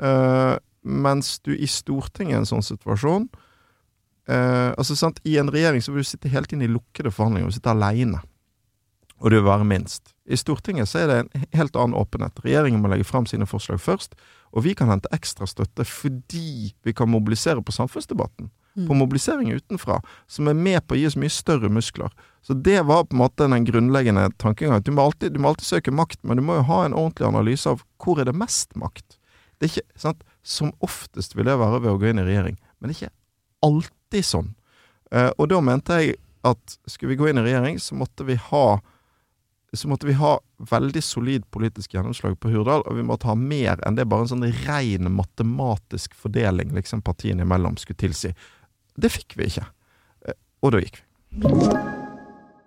Uh, mens du i Stortinget i en sånn situasjon uh, Altså, sant, i en regjering så vil du sitte helt inn i lukkede forhandlinger, du sitter aleine. Og du vil være minst. I Stortinget så er det en helt annen åpenhet. Regjeringen må legge fram sine forslag først, og vi kan hente ekstra støtte fordi vi kan mobilisere på samfunnsdebatten. På mobilisering utenfra, som er med på å gi oss mye større muskler. Så det var på en måte den grunnleggende tankegangen. Du må alltid, du må alltid søke makt, men du må jo ha en ordentlig analyse av hvor er det mest makt. Det er ikke, sant? Som oftest vil det være ved å gå inn i regjering, men det er ikke alltid sånn. Eh, og da mente jeg at skulle vi gå inn i regjering, så måtte vi ha så måtte vi ha veldig solid politisk gjennomslag på Hurdal, og vi måtte ha mer enn det bare en sånn ren matematisk fordeling liksom partiene imellom skulle tilsi. Det fikk vi ikke. Eh, Og da gikk vi.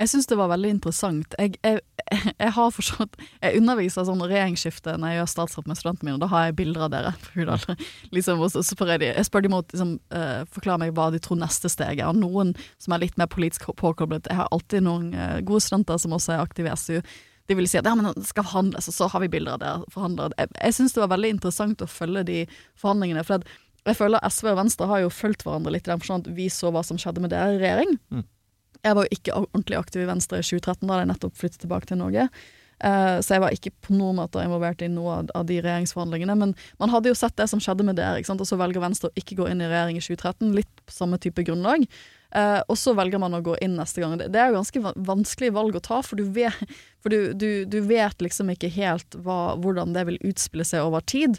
Jeg syns det var veldig interessant. Jeg, jeg, jeg har forstått Jeg underviser sånn regjeringsskifte når jeg gjør statsråd med studentene mine, og da har jeg bilder av dere på. Liksom, og så spør jeg de, jeg spør de mot liksom, uh, forklare meg hva de tror neste steg er. Og noen som er litt mer politisk påkoblet Jeg har alltid noen uh, gode studenter som også er aktive i SU. De vil si at ja, men det skal forhandles, og så har vi bilder av dere forhandlere. Jeg, jeg syns det var veldig interessant å følge de forhandlingene. For jeg føler SV og Venstre har jo fulgt hverandre litt i den forstand at vi så hva som skjedde med dere i regjering. Jeg var jo ikke ordentlig aktiv i Venstre i 2013, da hadde jeg nettopp flyttet tilbake til Norge. Uh, så jeg var ikke på noen måte involvert i noe av, av de regjeringsforhandlingene. Men man hadde jo sett det som skjedde med dere, og så velger Venstre å ikke gå inn i regjering i 2013. Litt på samme type grunnlag. Uh, og så velger man å gå inn neste gang. Det, det er jo ganske vanskelig valg å ta, for du vet, for du, du, du vet liksom ikke helt hva, hvordan det vil utspille seg over tid.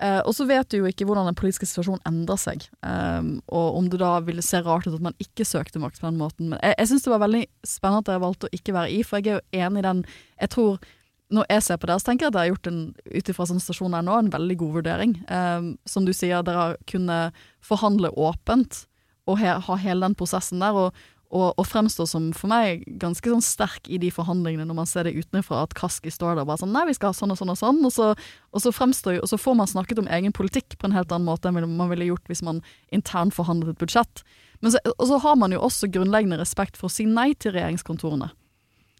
Eh, og så vet du jo ikke hvordan den politiske situasjonen endrer seg, um, og om det da ville se rart ut at man ikke søkte makt på den måten. Men jeg, jeg syns det var veldig spennende at dere valgte å ikke være i, for jeg er jo enig i den Jeg tror når jeg ser på dere, så tenker jeg at dere har gjort en ut ifra sånn stasjon her nå, en veldig god vurdering. Um, som du sier, dere har kunnet forhandle åpent og he, ha hele den prosessen der. og og, og fremstår som for meg ganske sånn sterk i de forhandlingene, når man ser det utenfra, at Kaski står der og bare sånn Nei, vi skal ha sånn og sånn og sånn. Og så, og så fremstår og så får man snakket om egen politikk på en helt annen måte enn man ville gjort hvis man internt forhandlet et budsjett. Men så, og så har man jo også grunnleggende respekt for å si nei til regjeringskontorene.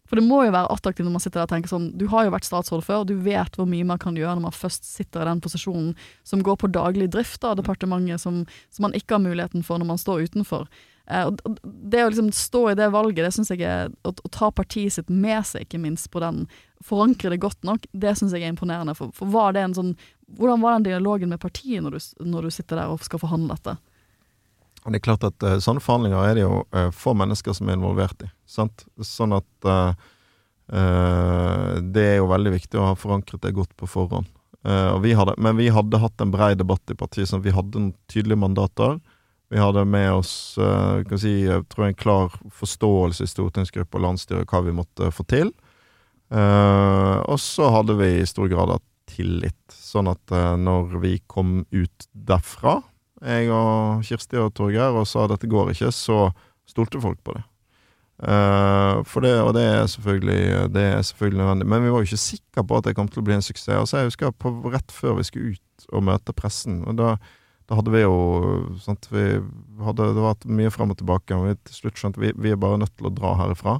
For det må jo være attraktivt når man sitter der og tenker sånn Du har jo vært statsråd før, du vet hvor mye man kan gjøre når man først sitter i den posisjonen som går på daglig drift av departementet, som, som man ikke har muligheten for når man står utenfor. Eh, og det å liksom stå i det valget, det syns jeg er å, å, ta partiet sitt med seg, ikke minst på den, forankre det godt nok, det syns jeg er imponerende. For, for var det en sånn Hvordan var den dialogen med partiet når du, når du sitter der og skal forhandle dette? Det er klart at uh, Sånne forhandlinger er det jo uh, få mennesker som er involvert i. Sant? Sånn at uh, Det er jo veldig viktig å ha forankret det godt på forhånd. Vi hadde, men vi hadde hatt en brei debatt i partiet, sånn at vi hadde noen tydelige mandater. Vi hadde med oss uh, kan si, jeg tror en klar forståelse i stortingsgruppe og landsstyre hva vi måtte få til. Uh, og så hadde vi i stor grad av tillit, sånn at uh, når vi kom ut derfra, jeg og Kirsti og Torgeir, og sa dette går ikke, så stolte folk på det. for det, og det er, selvfølgelig, det er selvfølgelig nødvendig. Men vi var jo ikke sikre på at det kom til å bli en suksess. Altså, jeg husker på, rett før vi skulle ut og møte pressen, og da da hadde vi jo sant, vi hadde, Det var mye frem og tilbake, og vi til slutt skjønte vi, vi er bare nødt til å dra herifra.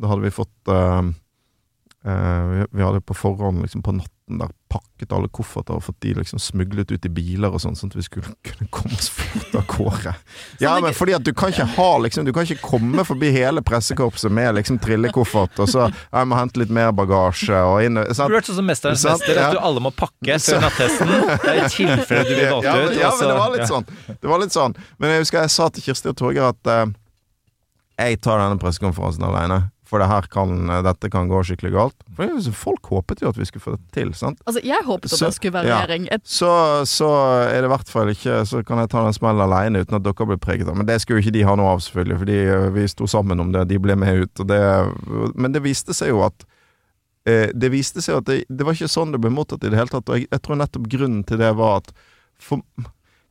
Da hadde vi fått uh, vi, vi, hadde på forhånd, liksom på natten der, pakket alle kofferter og fått de liksom smuglet ut i biler og sånn, sånn at vi skulle kunne komme oss fort av gårde. Ja, men fordi at du kan ikke ha liksom Du kan ikke komme forbi hele pressekorpset med liksom trillekoffert, og så jeg må hente litt mer bagasje og inn sant? Du vært sånn som Mesterens mester, at du alle må pakke før nattesten. I tilfelle du blir valgt ja, ut. Ja, men det var litt sånn. Det var litt sånn. Men jeg husker jeg sa til Kirsti og Torgeir at uh, jeg tar denne pressekonferansen alene for det her kan, dette kan gå skikkelig galt. For Folk håpet jo at vi skulle få det til. sant? Altså, Jeg håpet at det skulle være regjering. Ja. Så, så, er det i hvert fall ikke Så kan jeg ta den smellen alene uten at dere blir preget av Men det skulle jo ikke de ha noe av, selvfølgelig, fordi eh, vi sto sammen om det. De ble med ut. Det, men det viste seg jo at eh, Det viste seg at det, det, var ikke sånn det ble mottatt i det hele tatt. Og jeg, jeg tror nettopp grunnen til det var at for,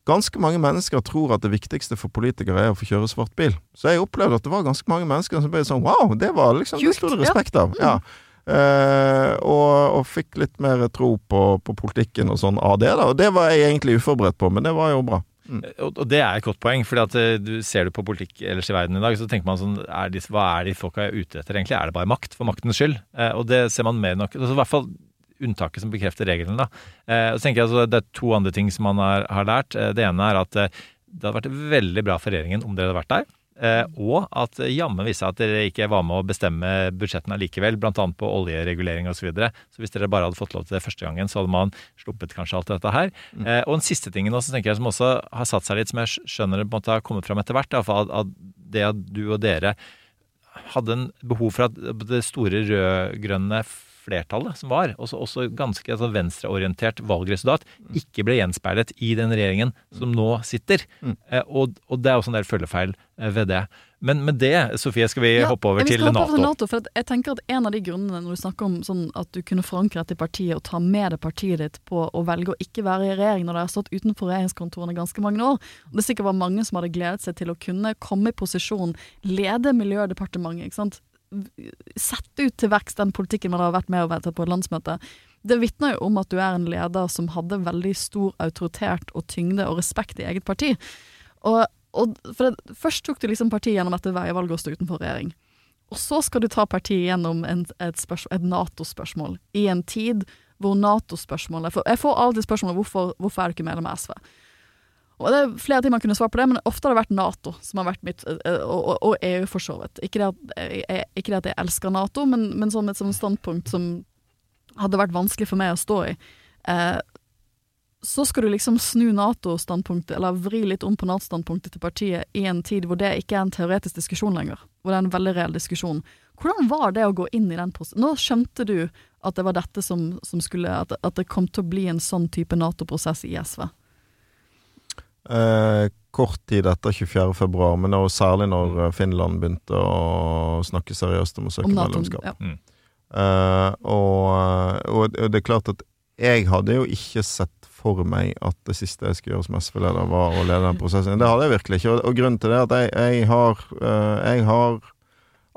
Ganske mange mennesker tror at det viktigste for politikere er å få kjøre svart bil. Så jeg opplevde at det var ganske mange mennesker som ble sånn Wow, det var liksom Det sto det respekt av. Ja. Uh, og, og, fikk litt mer tro på, på, politikken og sånn av det. da Og det var jeg egentlig uforberedt på, men det var jo bra. Mm. Og, og det er et godt poeng, fordi at eh, du ser du på politikk ellers i verden i dag, så tenker man sånn er de, Hva er de folka ute etter, egentlig? Er det bare makt for maktens skyld? Uh, og det ser man mer nok altså, I hvert fall unntaket som bekrefter regelen. Da. Eh, så tenker jeg altså, Det er to andre ting som man har, har lært. Eh, det ene er at eh, det hadde vært veldig bra for regjeringen om dere hadde vært der. Eh, og at jammen viste at dere ikke var med å bestemme budsjettene likevel, bl.a. på oljeregulering osv. Så, videre. så hvis dere bare hadde fått lov til det første gangen, så hadde man sluppet kanskje alt dette her. Mm. Eh, og den siste tingen også, tenker jeg, som også har satt seg litt, som jeg skjønner det på en måte har kommet fram etter hvert, at, at det at du og dere hadde en behov for at det store rød-grønne flertallet som var, også, også ganske altså, venstreorientert valgresultat, ikke ble gjenspeilet i den regjeringen som nå sitter. Mm. Eh, og, og, det er også en del følgefeil eh, ved det. Men med det, Sofie, skal vi ja, hoppe over til hoppe Nato. NATO for jeg tenker at En av de grunnene når du snakker om sånn at du kunne forankre dette i partiet og ta med det partiet ditt på å velge å ikke være i regjering når det har stått utenfor regjeringskontorene ganske mange år og Det sikkert var mange som hadde gledet seg til å kunne komme i posisjon, lede Miljødepartementet. ikke sant? Sette ut til verks den politikken man har vært med å vedta på et landsmøte. Det vitner jo om at du er en leder som hadde veldig stor autoritet og tyngde og respekt i eget parti. Og, og for det, Først tok du liksom partiet gjennom dette veivalget å stå utenfor regjering. Og så skal du ta partiet gjennom en, et, et Nato-spørsmål, i en tid hvor Nato-spørsmålet Jeg får alltid spørsmålet hvorfor, hvorfor er du ikke medlem av SV. Og det er flere ting man kunne svart på det, men ofte har det vært Nato som har vært mitt, eh, eh, og, og, EU for så vidt. Ikke, ikke, det at jeg elsker Nato, men, men som et sånt standpunkt som hadde vært vanskelig for meg å stå i. Eh, så skal du liksom snu Nato-standpunktet, eller vri litt om på Nato-standpunktet til partiet i en tid hvor det ikke er en teoretisk diskusjon lenger, hvor det er en veldig reell diskusjon. Hvordan var det å gå inn i den prosessen? Nå skjønte du at det var dette som, som skulle at, at det kom til å bli en sånn type Nato-prosess i SV? Eh, kort tid etter 24. februar, men også, særlig når eh, Finland begynte å snakke seriøst om å søke Om NATO, medlemskap. ja. Mm. Eh, og, og det er klart at jeg hadde jo ikke sett for meg at det siste jeg skulle gjøre som SV-leder, var å lede den prosessen. Det hadde jeg virkelig ikke. Og, og grunnen til det er at jeg, jeg, har, eh, jeg har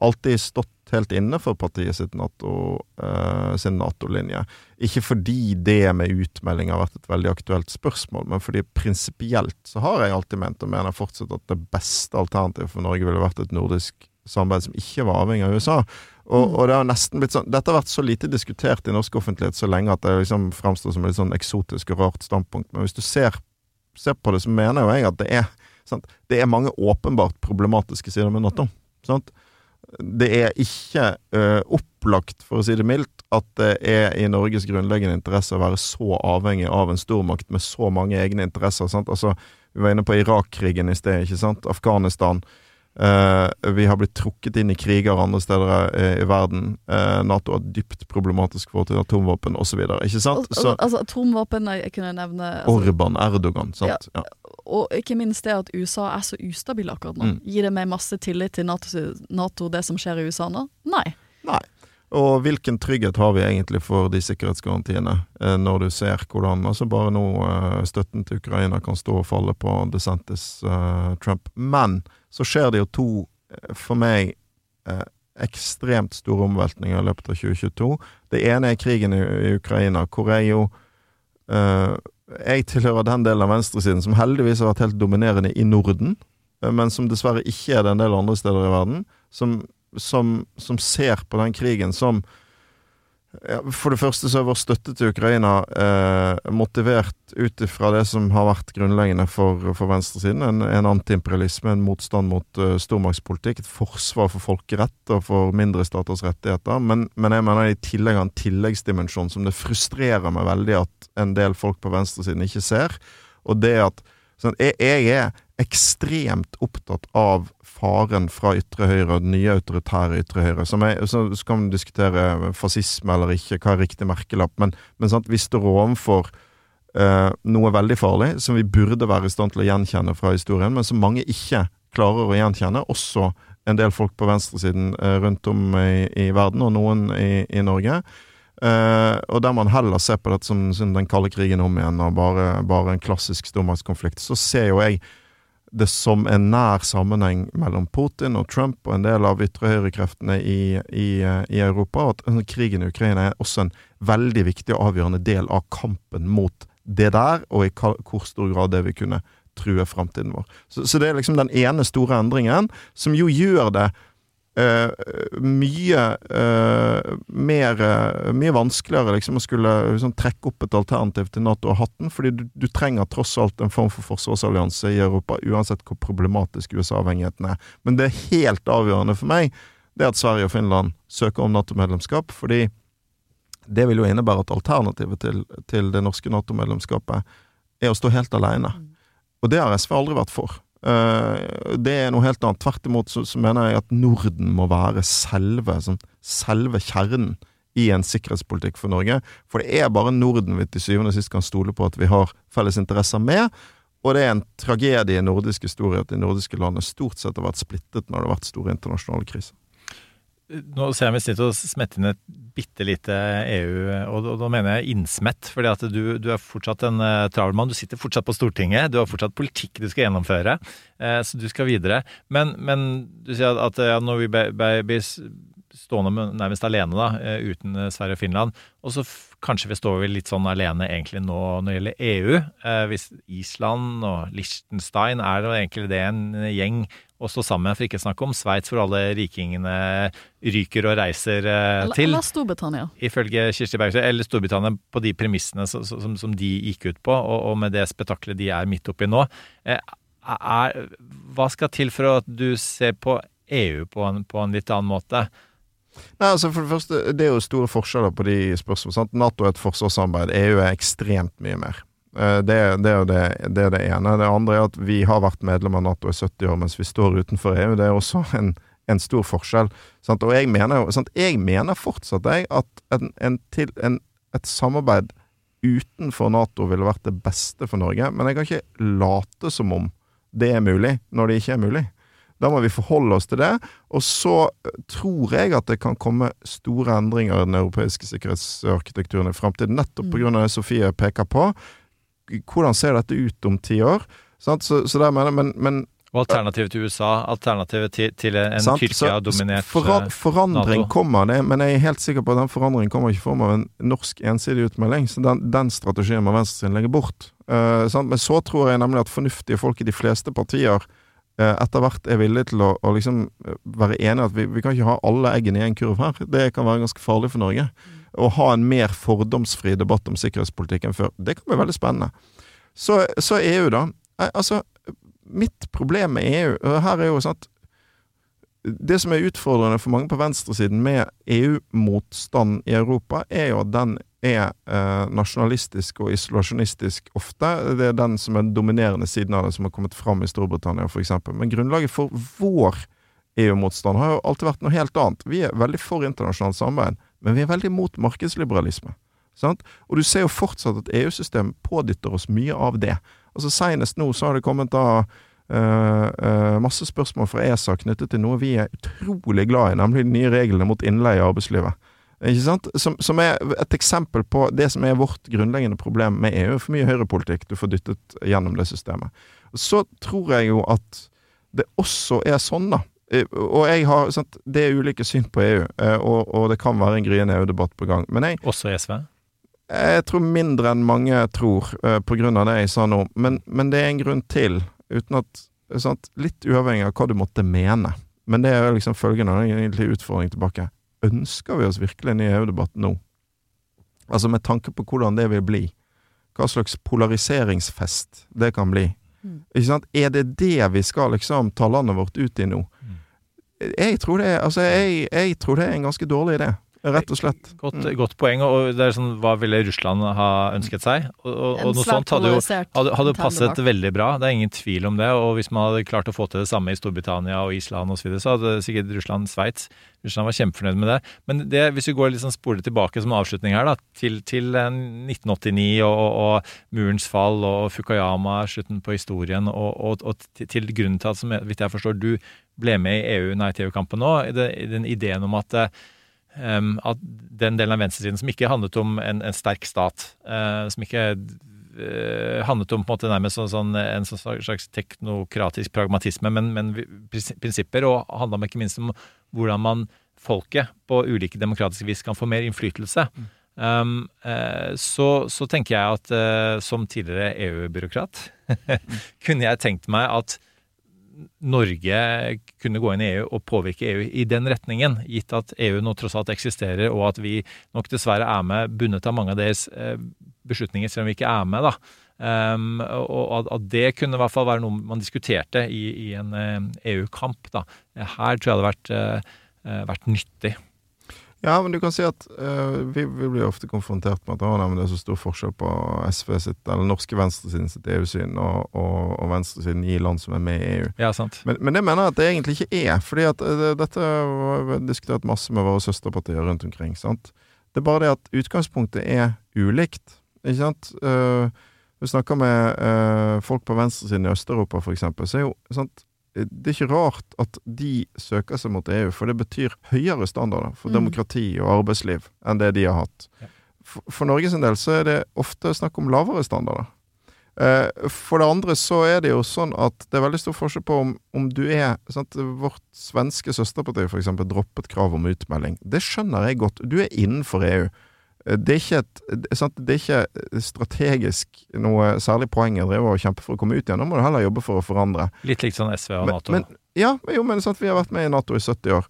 alltid stått helt inne for partiet sitt NATO, uh, sin Nato-linje. Ikke fordi det med utmelding har vært et veldig aktuelt spørsmål, men fordi prinsipielt så har jeg alltid ment, og mener fortsatt, at det beste alternativet for Norge ville vært et nordisk samarbeid som ikke var avhengig av USA. Og, og det har nesten blitt sånn Dette har vært så lite diskutert i norsk offentlighet så lenge at det liksom framstår som et sånn eksotisk og rart standpunkt. Men hvis du ser, ser på det, så mener jo jeg at det er, sant? det er mange åpenbart problematiske sider med Nato. Sant? Det er ikke uh, opplagt, for å si det mildt, at det er i Norges grunnleggende interesse å være så avhengig av en stormakt med så mange egne interesser. Sant? Altså, vi var inne på Irak-krigen i sted, ikke sant? Afghanistan. Uh, vi har blitt trukket inn i kriger andre steder i, i verden. Uh, Nato har dypt problematisk for til atomvåpen osv. Ikke sant? Så al- altså atomvåpen jeg, jeg kunne nevne altså, Orban, Erdogan, sant? Ja. Og ikke minst det at USA er så ustabil akkurat nå. Mm. Gir det meg masse tillit til NATO, NATO, det som skjer i USA nå? Nei. Nei. Og hvilken trygghet har vi egentlig for de sikkerhetsgarantiene, eh, når du ser hvordan altså bare nå eh, støtten til Ukraina kan stå og falle på DeSantis eh, Trump. Men så skjer det jo to, for meg, eh, ekstremt store omveltninger i løpet av 2022. Det ene er krigen i, i Ukraina, hvor jeg jo eh, Jeg tilhører den delen av venstresiden som heldigvis har vært helt dominerende i Norden, eh, men som dessverre ikke er det en del andre steder i verden. Som, som, som ser på den krigen som ja, For det første så er vår støtte til Ukraina eh, motivert ut ifra det som har vært grunnleggende for, for venstresiden. En, en antiimperialisme, en motstand mot uh, stormaktspolitikk, et forsvar for folkerett og for mindre staters rettigheter. Men, men jeg mener i tillegg har en tilleggsdimensjon som det frustrerer meg veldig at en del folk på venstresiden ikke ser. Og det at sånn, jeg, jeg er ekstremt opptatt av faren fra ytre høyre den nye autoritære ytre høyre. Som er, så kan man diskutere fascisme eller ikke, hva er riktig merkelapp, men, men sant, vi står overfor eh, noe veldig farlig som vi burde være i stand til å gjenkjenne fra historien, men som mange ikke klarer å gjenkjenne. Også en del folk på venstresiden eh, rundt om i, i verden, og noen i, i Norge. Uh, og der man heller ser på dette som, som den kalde krigen om igjen, og bare, bare en klassisk stormaktskonflikt, så ser jo jeg det som en nær sammenheng mellom Putin og Trump og en del av ytre høyrekreftene i, i, i Europa, og at krigen i Ukraina er også en veldig viktig og avgjørende del av kampen mot det der, og i hvor stor grad det vil kunne true framtiden vår. Så, så det er liksom den ene store endringen, som jo gjør det eh, mye uh, mer uh, Mye vanskeligere liksom å skulle liksom, trekke opp et alternativ til Nato og hatten, fordi du, du trenger tross alt en form for forsvarsallianse i Europa, uansett hvor problematisk USA-avhengigheten er. Men det er helt avgjørende for meg det at Sverige og Finland søker om Nato-medlemskap, fordi det vil jo innebære at alternativet til, til det norske Nato-medlemskapet er å stå helt alene. Og det har SV aldri vært for. Eh, det er noe helt annet. Tvert imot så, så mener jeg at Norden må være selve, sånn, selve kjernen i en sikkerhetspolitikk for Norge. For det er bare Norden vi til syvende og sist kan stole på at vi har felles interesser med. Og det er en tragedie i nordisk historie at de nordiske landene stort sett har vært splittet når det har vært store internasjonale kriser. Nå ser jeg meg snitt å smette inn et bitte lite EU, og, da mener jeg innsmett. fordi at du, du er fortsatt en uh, travel mann. Du sitter fortsatt på Stortinget. Du har fortsatt politikk du skal gjennomføre. eh, så du skal videre. Men, men du sier at, ja, når vi blir stående nærmest alene da, eh, uten Sverige og Finland, og så kanskje vi står litt sånn alene egentlig nå når det gjelder EU. Hvis Island og Liechtenstein er det egentlig det en gjeng å stå sammen med, for ikke å snakke om Sveits, hvor alle rikingene ryker og reiser eh, til. eller Storbritannia. Ifølge Kirsti Bergstø, eller Storbritannia på de premissene som, som, som de gikk ut på, og, og med det spetakkelet de er midt oppi nå. Eh, er, hva skal til for at du ser på EU på en, på en litt annen måte? Nei, altså for Det første, det er jo store forskjeller på de spørsmålene. Sant? Nato er et forsvarssamarbeid. EU er ekstremt mye mer. Eh, Det, det, er det, det er det ene. Det andre er at vi har vært medlem av Nato i 70 år mens vi står utenfor EU. Det er også en, en stor forskjell. Sant? Og jeg mener, sant? jeg mener fortsatt jeg, at en, en til, en, et samarbeid utenfor Nato ville vært det beste for Norge. Men jeg kan ikke late som om det er mulig, når det ikke er mulig. Da må vi forholde oss til det. Og så eh, tror jeg at det kan komme store endringer i den europeiske sikkerhetsarkitekturen i fremtiden, nettopp på grunn av det Sofie peker på. Hvordan ser dette ut om ti år? Sant? Så, så der mener jeg, men, men Og alternativet til USA, alternativet til, til en Tyrkia-dominert eh, Forandring NATO. kommer, det, men jeg er helt sikker på at den forandringen kommer ikke i form av en norsk ensidig utmelding. Så den, den strategien må venstresiden legge bort. Uh, sant? Men så tror jeg nemlig at fornuftige folk i de fleste partier uh, etter hvert er villige til å, å liksom være enige at vi, vi kan ikke ha alle eggene i en kurv her. Det kan være ganske farlig for Norge. Å ha en mer fordomsfri debatt om sikkerhetspolitikk enn før, det kan bli veldig spennende. Så, så EU, da. Eh, Altså, mitt problem med EU og Her er jo sånn at det som er utfordrende for mange på venstresiden med EU-motstand i Europa, er jo at den er eh, nasjonalistisk og isolasjonistisk ofte. Det er den som er den dominerende siden av det, som har kommet fram i Storbritannia f.eks. Men grunnlaget for vår EU-motstand har jo alltid vært noe helt annet. Vi er veldig for internasjonalt samarbeid, men vi er veldig mot markedsliberalisme. Sant? Og du ser jo fortsatt at EU-systemet pådytter oss mye av det. Altså Senest nå så har det kommet da Uh, uh, masse spørsmål fra ESA knyttet til noe vi er utrolig glad i, nemlig de nye reglene mot innleie i arbeidslivet. Ikke sant? Som, som er et eksempel på det som er vårt grunnleggende problem med EU. For mye høyrepolitikk du får dyttet gjennom det systemet. Så tror jeg jo at det også er sånn, da. Eh, Og jeg har, sant, Det er ulike syn på EU, eh, og, og det kan være en gryende EU-debatt på gang. Men jeg, Også SV? jeg tror mindre enn mange tror, eh, på grunn av det jeg sa nå. Men, men det er en grunn til, uten at sant, Litt uavhengig av hva du måtte mene. Men det er liksom følgende, og egentlig utfordring tilbake. Ønsker vi oss virkelig en ny EU-debatt nå? Altså med tanke på hvordan det vil bli. Hva slags polariseringsfest det kan bli. Ikke sant? Er det det vi skal liksom ta landet vårt ut i nå? Jeg tror det altså jeg, jeg tror det er en ganske dårlig idé. Rett og slett. Godt, godt poeng. og det er sånn, Hva ville Russland ha ønsket seg? Og, og, og noe sånt hadde jo hadde, hadde passet veldig bra. Det er ingen tvil om det. og Hvis man hadde klart å få til det samme i Storbritannia og Island osv., så, videre, så hadde sikkert Russland Sveits Russland var kjempefornøyd med det. Men det, hvis vi går litt sånn spoler tilbake som avslutning her, da, til, til eh, 1989 og, og, og murens fall og Fukuyama, slutten på historien, og, og, og til, grunnen til at, som jeg, jeg forstår, du ble med i EU, Nei til EU-kampen nå, i den ideen om at eh, at den delen av venstresiden som ikke handlet om en, en sterk stat, eh, som ikke eh, handlet om på en måte nærmest sånn, sånn, en sånn slags teknokratisk pragmatisme, men, men prinsipper, og handla ikke minst om hvordan man folket på ulike demokratiske vis kan få mer innflytelse. Um, eh, så, så tenker jeg at som tidligere EU-byråkrat kunne jeg tenkt meg at Norge kunne gå inn i EU og påvirke EU i den retningen, gitt at EU nå tross alt eksisterer, og at vi nok dessverre er med bundet av mange av deres eh, beslutninger, selv om vi ikke er med. da. Um, og at, det kunne i hvert fall være noe man diskuterte i, i en eh, EU-kamp. da. Her tror jeg det hadde vært, eh, vært nyttig. Ja, men du kan si at uh, vi, vi blir ofte konfrontert med at «Å, nei, men det er så stor forskjell på SV sitt, eller norske venstresiden sitt EU-syn og, og, og venstresiden i land som er med i EU. Ja, sant. Men, men det mener jeg at det egentlig ikke er. fordi at eh, det, dette har diskutert masse med våre søsterpartier rundt omkring. sant? Det er bare det at utgangspunktet er ulikt. ikke sant? Uh, vi snakker med uh, folk på venstresiden i Øst-Europa, eksempel, så er jo sant, det er ikke rart at de søker seg mot EU, for det betyr høyere standarder for Mm. demokrati og arbeidsliv enn det de har hatt. For, for Norges del så er det ofte snakk om lavere standarder. Eh, for det andre så er det jo sånn at det er veldig stor forskjell på om, om du er sant, Vårt svenske søsterparti eksempel droppet krav om utmelding. Det skjønner jeg godt. Du er innenfor EU. Det er ikke, et, det er ikke strategisk noe særlig poeng å drive og kjempe for å komme ut igjen. Nå må du heller jobbe for å forandre. Litt likt sånn SV og Nato. men, ja, jo, men sant, vi har vært med i Nato i 70 år.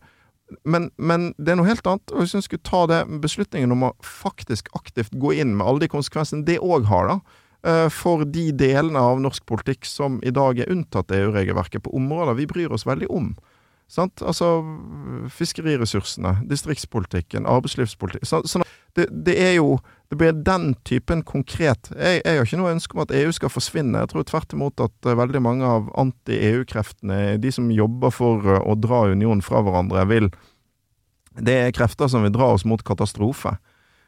Men, men det er noe helt annet. Og hvis vi skulle ta det beslutningen om å faktisk aktivt gå inn med alle de konsekvensene det òg har, da, eh, for de delene av norsk politikk som i dag er unntatt EU-regelverket på områder vi bryr oss veldig om. Sant? Altså fiskeriressursene, distriktspolitikken, arbeidslivspolitikk så, så det, det er jo Det blir den typen konkret jeg, jeg har ikke noe ønske om at EU skal forsvinne. Jeg tror tvert imot at eh, veldig mange av anti-EU-kreftene, de som jobber for eh, å dra unionen fra hverandre, vil Det er krefter som vil dra oss mot katastrofe.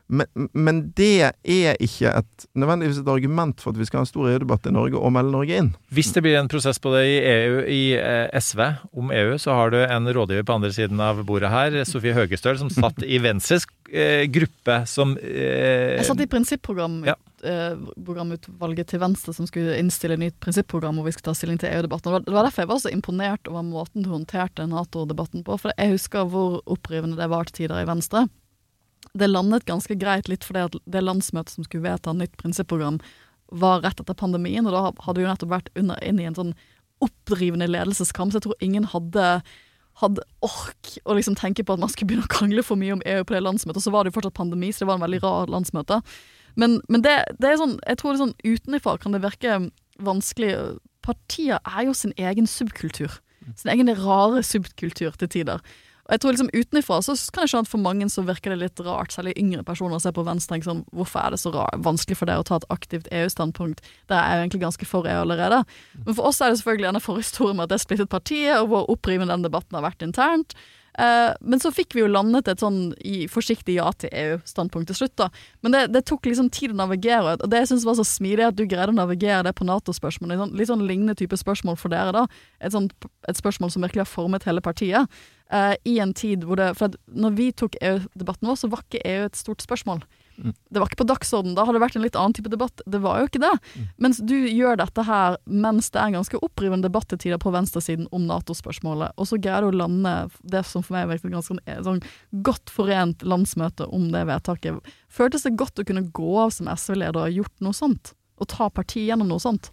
Men, men det er ikke et, nødvendigvis et argument for at vi skal ha en stor EU-debatt i Norge og melde Norge inn. Hvis det blir en prosess på det i, EU, i eh, SV om EU, så har du en rådgiver på andre siden av bordet her, Sofie Høgestøl, som satt i Venstres eh, gruppe som eh, Jeg satt i prinsipprogram Ja. eh, programutvalget til Venstre som skulle innstille nytt prinsipprogram hvor vi skulle ta stilling til EU-debatten. Det var- Det var derfor jeg var så imponert over måten du håndterte Nato-debatten på. For jeg husker hvor opprivende det var til tider i Venstre. Det landet ganske greit litt fordi at det landsmøtet som skulle vedta nytt prinsipprogram, var rett etter pandemien, og da hadde vi jo nettopp vært under, inn i en sånn oppdrivende ledelseskamp, så jeg tror ingen hadde hadde ork å liksom tenke på at man skulle begynne å krangle for mye om EU på det landsmøtet. Og så var det jo fortsatt pandemi, så det var en veldig rar landsmøte. Men, men det, det er sånn, jeg tror det er sånn utenfra kan det virke vanskelig. Partier er jo sin egen subkultur. Sin egen rare subkultur til tider. Og jeg tror liksom Utenfra så kan jeg skjønne at for mange så virker det litt rart, særlig yngre personer, å se på Venstre og tenke sånn Hvorfor er det så rar, vanskelig for dere å ta et aktivt EU-standpunkt? Det er jo egentlig ganske for EU allerede. Men for oss er det selvfølgelig en forhistorien med at det er splittet partiet, og hvor opprivende den debatten har vært internt. Eh, men så fikk vi jo landet et sånn forsiktig ja til EU-standpunkt til slutt, da. Men det, det tok liksom tid å navigere, og det jeg syns var så smidig, at du greide å navigere det på Nato-spørsmål. Litt, sånn, litt sånn lignende type spørsmål for dere, da. Et, sånt, et spørsmål som virkelig har formet hele partiet. Uh, I en tid hvor det For at når vi tok EU-debatten vår, så var ikke EU et stort spørsmål. Det var ikke på dagsorden Da hadde det vært en litt annen type debatt. Det var jo ikke det. Mens du gjør dette her mens det er en ganske opprivende debatt til tider på venstresiden om Nato-spørsmålet, og så greier du å lande det som for meg virket et ganske sånn, godt forent landsmøte om det vedtaket. Føltes det godt å kunne gå av som SV-leder og gjort noe sånt? Å ta parti gjennom noe sånt?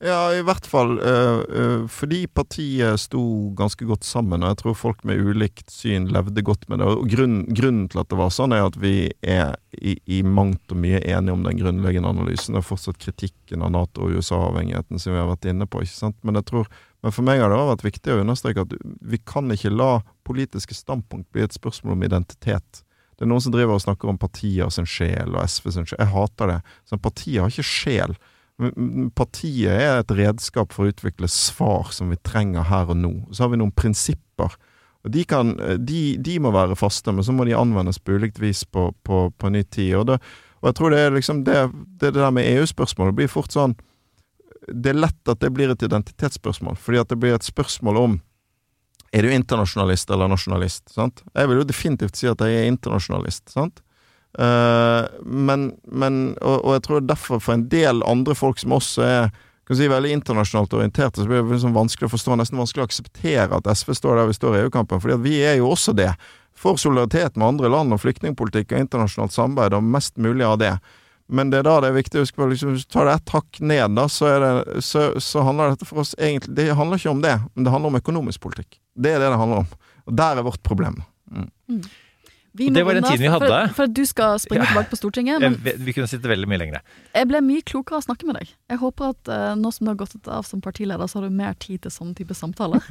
Ja, i hvert fall øh, øh, fordi partiet sto ganske godt sammen, og jeg tror folk med ulikt syn levde godt med det. Og grunnen, grunnen til at det var sånn, er at vi er i, i mangt og mye enige om den grunnleggende analysen, og fortsatt kritikken av Nato- og USA-avhengigheten som vi har vært inne på. ikke sant? Men jeg tror, men for meg har det vært viktig å understreke at vi kan ikke la politiske standpunkt bli et spørsmål om identitet. Det er noen som driver og snakker om partier sin sjel og SV sin sjel. Jeg hater det. Sånn, partier har ikke sjel. Partiet er et redskap for å utvikle svar som vi trenger her og nå. Så har vi noen prinsipper. Og de, kan, de, de må være faste, men så må de anvendes på ulikt vis på, på, på ny tid. Og, det, og jeg tror det er liksom det, det der med EU-spørsmålet blir fort sånn Det er lett at det blir et identitetsspørsmål, fordi at det blir et spørsmål om er du internasjonalist eller nasjonalist? sant? Jeg vil jo definitivt si at jeg er internasjonalist. sant? Eh, men, men og, og jeg tror derfor for en del andre folk som også er kan si, veldig internasjonalt orienterte, så blir det liksom vanskelig å forstå, nesten vanskelig å akseptere at SV står der vi står i EU-kampen. fordi vi er jo også det. For solidaritet med andre land og flyktningpolitikk og internasjonalt samarbeid og mest mulig av det. Men det er da det er viktig å huske på liksom, Hvis du tar det ett hakk ned, da, så, det, så, så handler dette for oss egentlig Det handler ikke om det, men det handler om økonomisk politikk. Det er det det handler om. Og der er vårt problem. Mm. Må det var den tiden vi hadde. For, for at du skal springe Ja. tilbake på Stortinget. Men jeg, Vi kunne sitte veldig mye lenger. jeg ble mye klokere av å snakke med deg. Jeg håper at uh, nå som du har gått av som partileder, så har du mer tid til sånne type samtaler.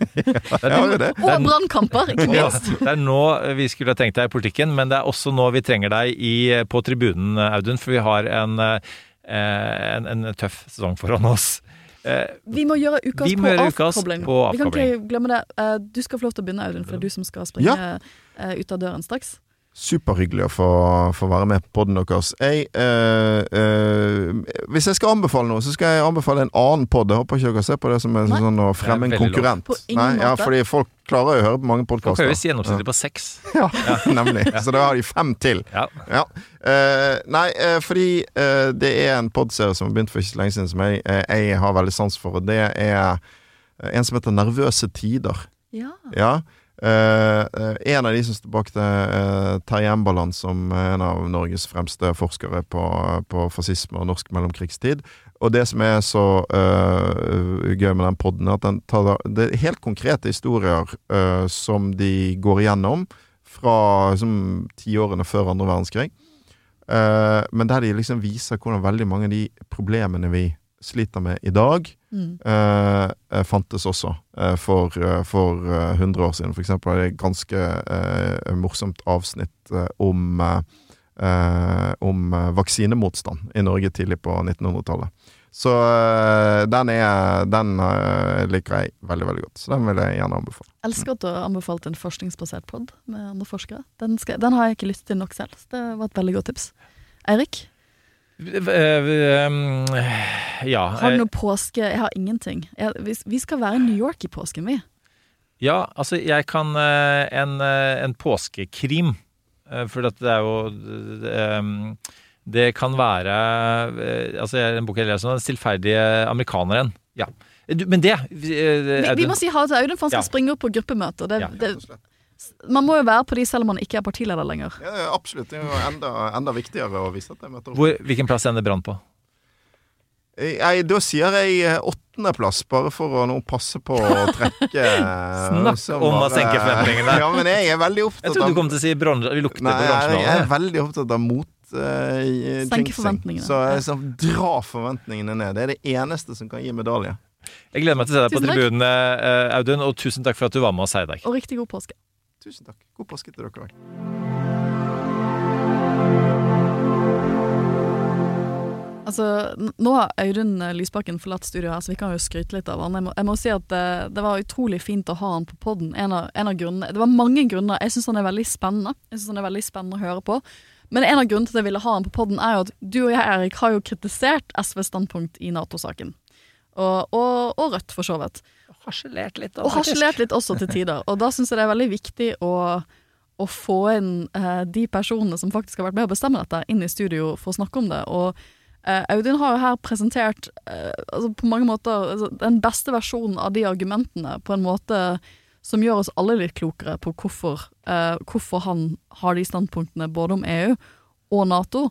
Ja, det. Og brannkamper, ikke Ja, minst. det er nå vi skulle ha tenkt deg i politikken, men det er også nå vi trenger deg i, på tribunen, Audun, for vi har en, eh, en, en tøff sesong foran oss. Eh, Vi må gjøre ukas på må gjøre ukas avkobling. på Vi kan ikke glemme det. Eh, Du skal få lov til å begynne, Audun, for det er du som skal springe eh, ut av døren straks. Superhyggelig å få, få være med på podden deres. Jeg, eh, eh, hvis jeg skal anbefale noe, så skal jeg anbefale en annen pod. Jeg håper ikke dere ser på det som en sånn, sånn å fremme en konkurrent. Nei, ja, fordi folk klarer jo å høre på mange Folk podkaster. høres gjennomsnittlig på seks. Ja, nemlig. Så da har de fem til. Ja. Ja. Eh, nei, eh, fordi eh, det er en podserie som har begynt for ikke så lenge siden, som jeg, eh, jeg har veldig sans for, og det er en som heter Nervøse tider. Ja. Ja. Eh, eh, en av de som står bak det, uh, Terje Embaland, som er en av Norges fremste forskere på, på fascisme og norsk mellomkrigstid. Og det som er så eh, gøy med den podden, er at den tar det er helt konkrete historier eh, som de går igjennom fra liksom, tiårene før andre verdenskrig. Uh, men der de liksom viser hvordan veldig mange av de problemene vi sliter med i dag, Mm. eh, eh, fantes også eh, for, eh, for eh, 100 år siden. For eksempel er det et ganske eh, morsomt avsnitt eh, om, eh, eh, om eh, vaksinemotstand i Norge tidlig på 1900-tallet. Så eh, den, er, den eh, liker jeg veldig, veldig godt. Så den vil jeg gjerne anbefale. Elsker at du har anbefalt en forskningsbasert pod med andre forskere. Den, skal, den har jeg ikke lyst til nok selv. så Det var et veldig godt tips. Eirik, Eh, Ja. har du eh, noe påske Jeg har ingenting. Vi, skal være i New York i påsken, vi. Ja, altså jeg kan eh, en, eh, en påskekrim. eh, For at det er jo det, det kan være eh, Altså jeg- en bok jeg leser nå, 'Den stillferdige amerikaneren'. Ja. Men det Vi, vi må si ha det til Audun, for han skal Ja. springe opp på gruppemøter. Det, Ja. det, man må jo være på de selv om man ikke er partileder lenger. Ja, ja, absolutt. Det er jo enda, enda viktigere å vise at jeg møter opp. Hvor, Hvilken plass ender Brann på? Jeg, da sier jeg eh, åttendeplass, bare for å nå passe på å trekke eh, Snakk så om å senke forventningene. Ja, men jeg er veldig opptatt Jeg trodde du kom til å si bronse. Vi lukter Nei, på jeg, jeg er veldig opptatt av mot uh, Senke forventningene. Så jeg sånn, dra forventningene ned. Det er det eneste som kan gi medalje. Jeg gleder meg til å se deg på Tusen takk. tribunen, eh, Audun, og tusen takk for at du var med oss her i dag. Og riktig god påske. Tusen takk. God påske til dere òg. Altså, Nå har Audun eh, Lysbakken forlatt studio her, så vi kan jo skryte litt av han. Jeg må, jeg må si at det, det var utrolig fint å ha han på podden. En av, en av det var mange grunner. Jeg syns han er veldig spennende. Jeg synes han er veldig spennende å høre på. Men en av grunnene til at jeg ville ha han på podden, er jo at du og jeg, Erik, har jo kritisert SVs standpunkt i Nato-saken. Og, og, og Rødt, for så vidt. Harselert litt. Og harselert litt også til tider. Og da syns jeg det er veldig viktig å, å få inn eh, de personene som faktisk har vært med å bestemme dette, inn i studio for å snakke om det. Og eh, Audun har jo her presentert eh, altså på mange måter altså, den beste versjonen av de argumentene på en måte som gjør oss alle litt klokere på hvorfor, eh, hvorfor han har de standpunktene både om EU og Nato.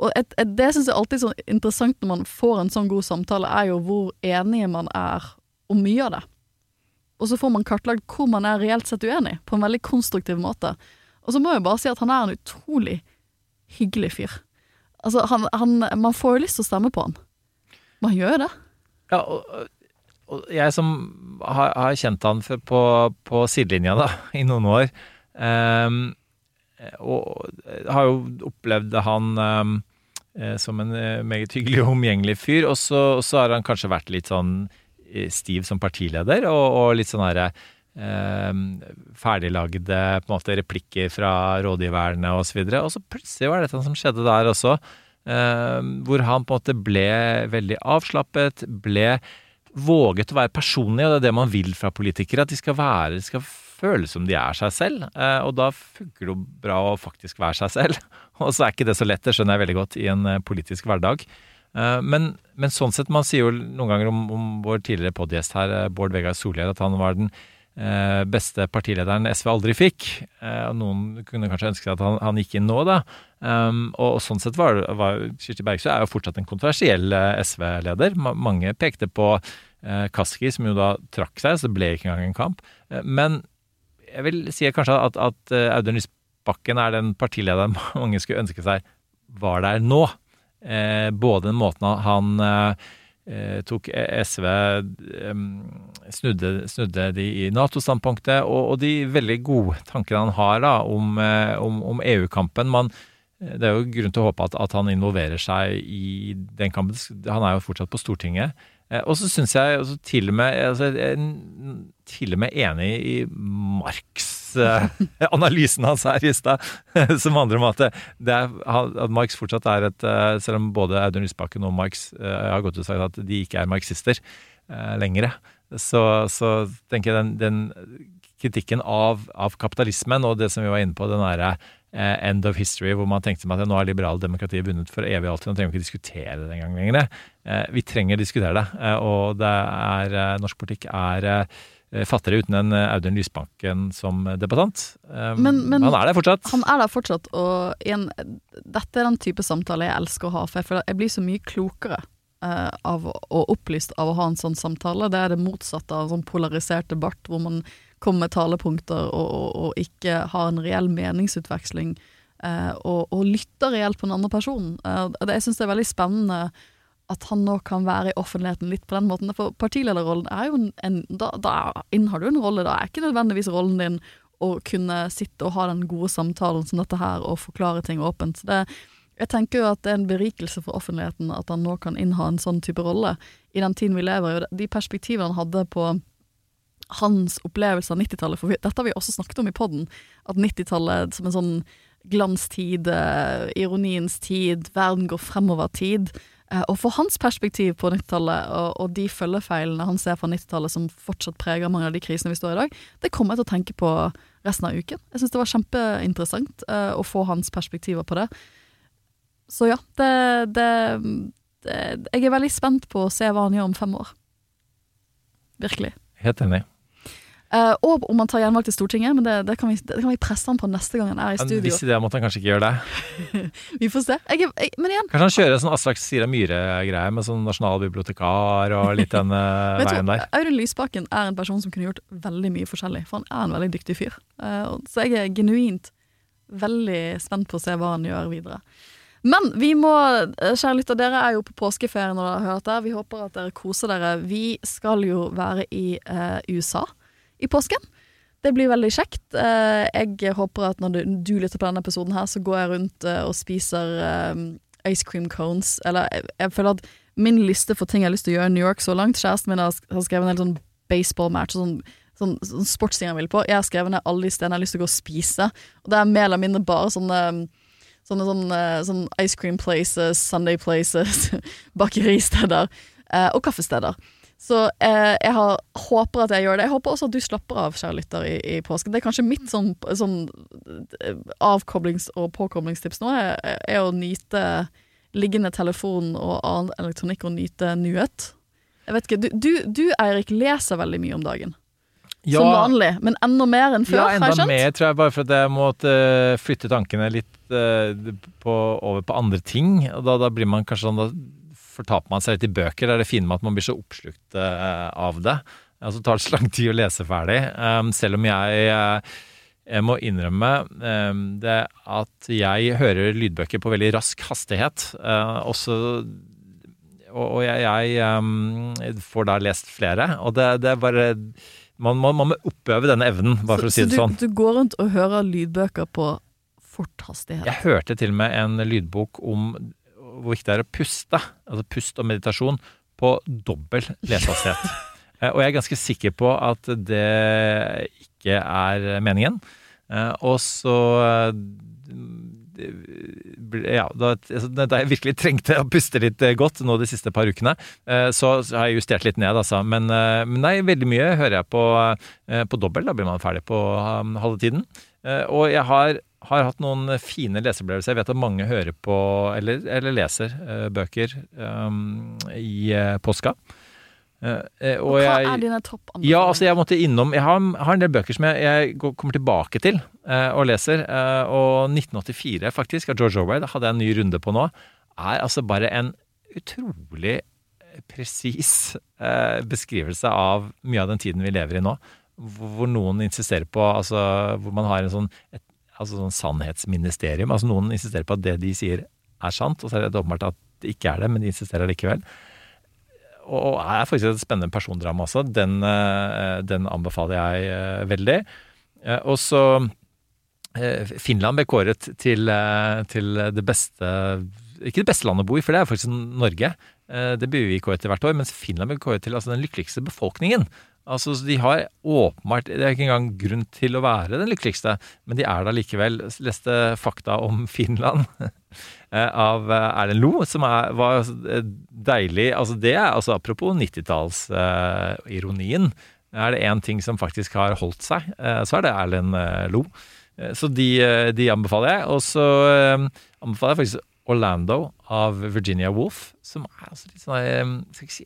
Og et, et, det syns jeg alltid er så interessant når man får en sånn god samtale, er jo hvor enige man er om mye av det. Og så får man kartlagt hvor man er reelt sett uenig, på en veldig konstruktiv måte. Og så må jeg bare si at han er en utrolig hyggelig fyr. Altså, han, han, man får jo lyst til å stemme på han. Man gjør jo det. Ja, og, og jeg som har, har kjent han på, på sidelinja da, i noen år, um, og har jo opplevd han eh, som en eh, meget hyggelig og omgjengelig fyr, og så, har han kanskje vært litt sånn stiv som partileder, og, og litt sånn herre eh, ferdiglagde på en måte replikker fra rådgiverne osv. Og, så og så plutselig var det dette som skjedde der også, eh, hvor han på en måte ble veldig avslappet, ble våget å være personlig, og det er det man vil fra politikere. At de skal være, de skal føle som de er seg selv. Eh, og da funker det bra å faktisk være seg selv. Og så er ikke det så lett, det skjønner jeg veldig godt, i en eh, politisk hverdag. Eh, men, men sånn sett, man sier jo noen ganger om, om vår tidligere podgjest her, eh, Bård Vegar Solhjell, at han var den eh, beste partilederen SV aldri fikk. Og noen kunne kanskje ønske seg at han, han gikk inn nå, da. Um, og, og sånn sett var, var Kirsti Bergstø er jo fortsatt en kontroversiell SV-leder. Mange pekte på Kaski, som jo da trakk seg, så det ble ikke engang en kamp. Men jeg vil si kanskje at, at Audun Lysbakken er den partilederen mange skulle ønske seg var der nå. Eh, både den måten han eh, eh, tok SV eh, snudde, snudde de i Nato-standpunktet, og, og, de veldig gode tankene han har da, om, om, om EU-kampen. Det er jo grunn til å håpe at, at, han involverer seg i den kampen. Han er jo fortsatt på Stortinget. Og så syns jeg til, og med, altså, til og med enig i Marx analysen hans her i stad, som handler om at, er, at Marx fortsatt er et Selv om både Audun Lysbakken og Marx har gått ut og sagt at de ikke er marxister eh, lenger, så, så, tenker jeg den, den kritikken av, av, kapitalismen og det som vi var inne på, den derre eh, end of history, hvor man tenkte at nå er liberale demokratiet vunnet for evig og alltid, nå trenger vi ikke diskutere det engang lenger. Eh, vi trenger å diskutere det, eh, og det er, norsk politikk er fattigere uten en Audun Lysbanken som debattant. Men, men, han er der fortsatt. Han er der fortsatt, og igjen, dette er den type samtale jeg elsker å ha, for jeg føler jeg blir så mye klokere uh, av, og opplyst av å ha en sånn samtale. Det er det motsatte av en sånn polarisert debatt, hvor man kommer med talepunkter og, og, og ikke har en reell meningsutveksling, uh, og, og, lytter reelt på den andre personen. Uh, det, jeg syns det er veldig spennende at han nå kan være i offentligheten litt på den måten. For partilederrollen er jo en, da, da innehar du en rolle. Da er ikke nødvendigvis rollen din å kunne sitte og ha den gode samtalen som dette her, og forklare ting åpent. Det, jeg tenker jo at det er en berikelse for offentligheten at han nå kan inneha en sånn type rolle i den tiden vi lever i. De perspektivene han hadde på hans opplevelse av 90-tallet, for dette har vi også snakket om i poden, at 90-tallet som en sånn glanstid, eh, ironiens tid, verden går fremover-tid. Eh, og for hans perspektiv på 90-tallet, og, og, de følgefeilene han ser fra 90-tallet som fortsatt preger mange av de krisene vi står i i dag, det kommer jeg til å tenke på resten av uken. Jeg syns det var kjempeinteressant uh, å få hans perspektiver på det. Så ja, det, det, det, Jeg er veldig spent på å se hva han gjør om fem år. Virkelig. Helt enig. Uh, og om han tar gjenvalg til Stortinget, men det, det, kan vi, det, kan vi, presse han på neste gang han er i studio. Hvis det måtte han kanskje ikke gjøre det. vi får se. Jeg, jeg, men igjen Kanskje han kjører en sånn Aslak Sira Myhre-greie med sånn nasjonalbibliotekar og litt den uh, veien der. Audun Lysbakken er en person som kunne gjort veldig mye forskjellig, for han er en veldig dyktig fyr. Uh, så jeg er genuint veldig spent på å se hva han gjør videre. Men vi må, kjære lytter, dere er jo på påskeferie når dere har hørt det. Vi håper at dere koser dere. Vi skal jo være i USA i påsken. Det blir veldig kjekt. Eh, jeg håper at når du lytter på denne episoden her, så går jeg rundt eh, og spiser eh, ice cream cones. Eller jeg, jeg føler at min liste for ting jeg har lyst til å gjøre i New York så langt Kjæresten min har, skrevet en hel sånn baseball-match, sånn, sånn, sånn sportsting han vil på. Jeg har skrevet ned alle de stedene jeg har lyst til å gå og spise. Og det er mer eller mindre bare sånne Sånne, sånne, sånne ice cream places, Sunday places, bakeristeder og kaffesteder. Så eh, jeg har, håper at jeg gjør det. Jeg håper også at du slapper av, kjære lytter, i, i, påsken. Det er kanskje mitt sånn, sånn eh, avkoblings- og påkoblingstips nå, er, er, å nyte liggende telefon og annen elektronikk og nyte nuet. Jeg vet ikke, du, du, du Eirik leser veldig mye om dagen. Ja, som vanlig, men enda mer enn før, ja, enda har jeg skjønt? mer, tror jeg, bare for at jeg måtte flytte tankene litt på, over på andre ting. Og da, da blir man kanskje sånn da fortaper man seg litt i bøker. Det er det fine med at man blir så oppslukt eh, av det. Altså, det tar så lang tid å lese ferdig. Um, selv om jeg, eh, jeg må innrømme det at jeg hører lydbøker på veldig rask hastighet. Også, og, jeg, jeg får da lest flere. Og det, det er bare man, man, man, må oppøve denne evnen, bare så, for å si det du, sånn. Så du går rundt og hører lydbøker på fort hastighet? Jeg hørte til og med en lydbok om hvor viktig det er å puste, altså pust og meditasjon, på dobbel lesehastighet. Eh, og jeg er ganske sikker på at det ikke er meningen. Eh, og så eh, ja, da, altså, da, jeg virkelig trengte å puste litt godt nå de siste par ukene, så, har jeg justert litt ned, altså. Men, men nei, veldig mye hører jeg på, på dobbel. Da blir man ferdig på halve tiden. Og jeg har har hatt noen fine leseopplevelser. Jeg vet at mange hører på, eller, eller leser, uh, bøker um, i uh, påska. Uh, og, og hva jeg, er dine toppanbefalinger? Ja, altså jeg måtte innom Jeg har, har en del bøker som jeg, jeg kommer tilbake til og leser. og 1984, faktisk, av George Orwell, hadde jeg en ny runde på nå. Er altså bare en utrolig presis beskrivelse av mye av den tiden vi lever i nå. Hvor noen insisterer på altså, Hvor man har en sånn, et altså sånn sannhetsministerium. Altså Noen insisterer på at det de sier er sant, og så er det åpenbart at det ikke er det, men de insisterer likevel. Og er faktisk et spennende persondrama også. Den, eh, den anbefaler jeg eh, veldig. Eh, og så Finland ble kåret til, til, det beste Ikke det beste landet å bo i, for det er faktisk Norge. Det blir vi kåret til hvert år. Mens Finland ble kåret til altså, den lykkeligste befolkningen. Altså, De har åpenbart Det er ikke engang grunn til å være den lykkeligste, men de er da likevel. Leste fakta om Finland eh, av eh, Erlend Lo, som er, var eh, deilig. Altså det er altså Apropos 90-tallsironien. Uh, er det én ting som faktisk har holdt seg, uh, så er det Erlend Lo. Så de, de, anbefaler jeg. Og så anbefaler jeg faktisk Orlando av Virginia Woolf, som er altså litt sånn Jeg,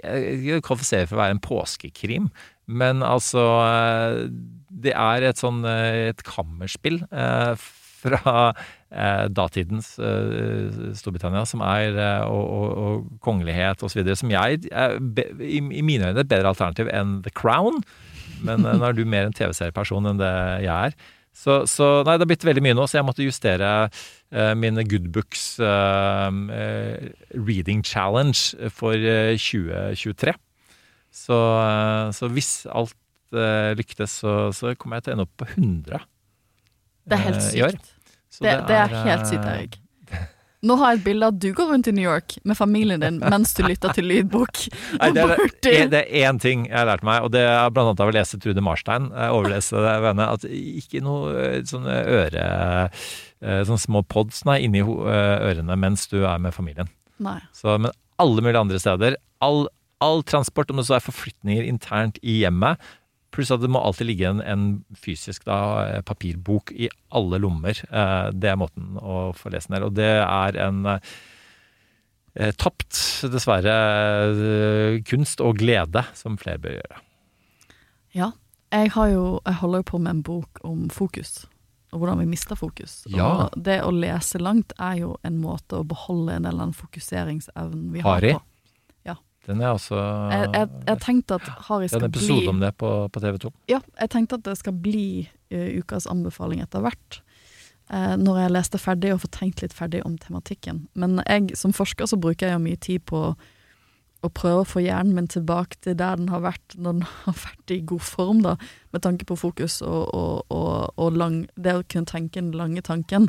jeg kvalifiserer for å være en påskekrim. Men altså eh, Det er et sånn eh, et kammerspill eh, fra datidens Storbritannia, som er og, og, og kongelighet osv., som jeg er, i, mine øyne et bedre alternativ enn The Crown. Men nå er du mer en TV-serieperson enn det jeg er. Så, så nei, det har blitt veldig mye nå, så jeg måtte justere mine good books uh, reading challenge for eh, 2023. Så, eh, så hvis alt eh, lyktes, så, så kommer jeg til å ende opp på 100 Det er helt eh, sykt. Det, Det, det er helt sykt, Erik. Nå har jeg et bilde av at du går rundt i New York med familien din mens du lytter til lydbok. Nei, det, er, det, er én ting jeg har lært meg, og det er blant annet av å lese Trude Marstein. Overlese det, venne, at ikke noe sånne øre Sånne små pods nei, inni ørene mens du er med familien. Nei. Så, men alle mulige andre steder. All, all transport, om det så er forflytninger internt i hjemmet, pluss at det må alltid ligge en, en fysisk da, papirbok i alle lommer. Eh, Det er måten å få lese den her. Og det er en eh, tapt, dessverre, eh, kunst og glede som flere bør gjøre. Ja. Jeg, har jo, jeg holder jo på med en bok om fokus, og hvordan vi mister fokus. Ja. Og det å lese langt er jo en måte å beholde en eller annen fokuseringsevnen vi har Harry. på. Den er altså Jeg, jeg, jeg tenkte at Harry Det er skal en episode bli om det på, på TV 2. Ja, jeg tenkte at det skal bli uh, ukas anbefaling etter hvert. Uh, når jeg leste ferdig og får tenkt litt ferdig om tematikken. Men jeg, som forsker så bruker jeg jo mye tid på å prøve å få hjernen min tilbake til der den har vært når den har vært i god form, da, med tanke på fokus og, og, og, og lang, det å kunne tenke den lange tanken.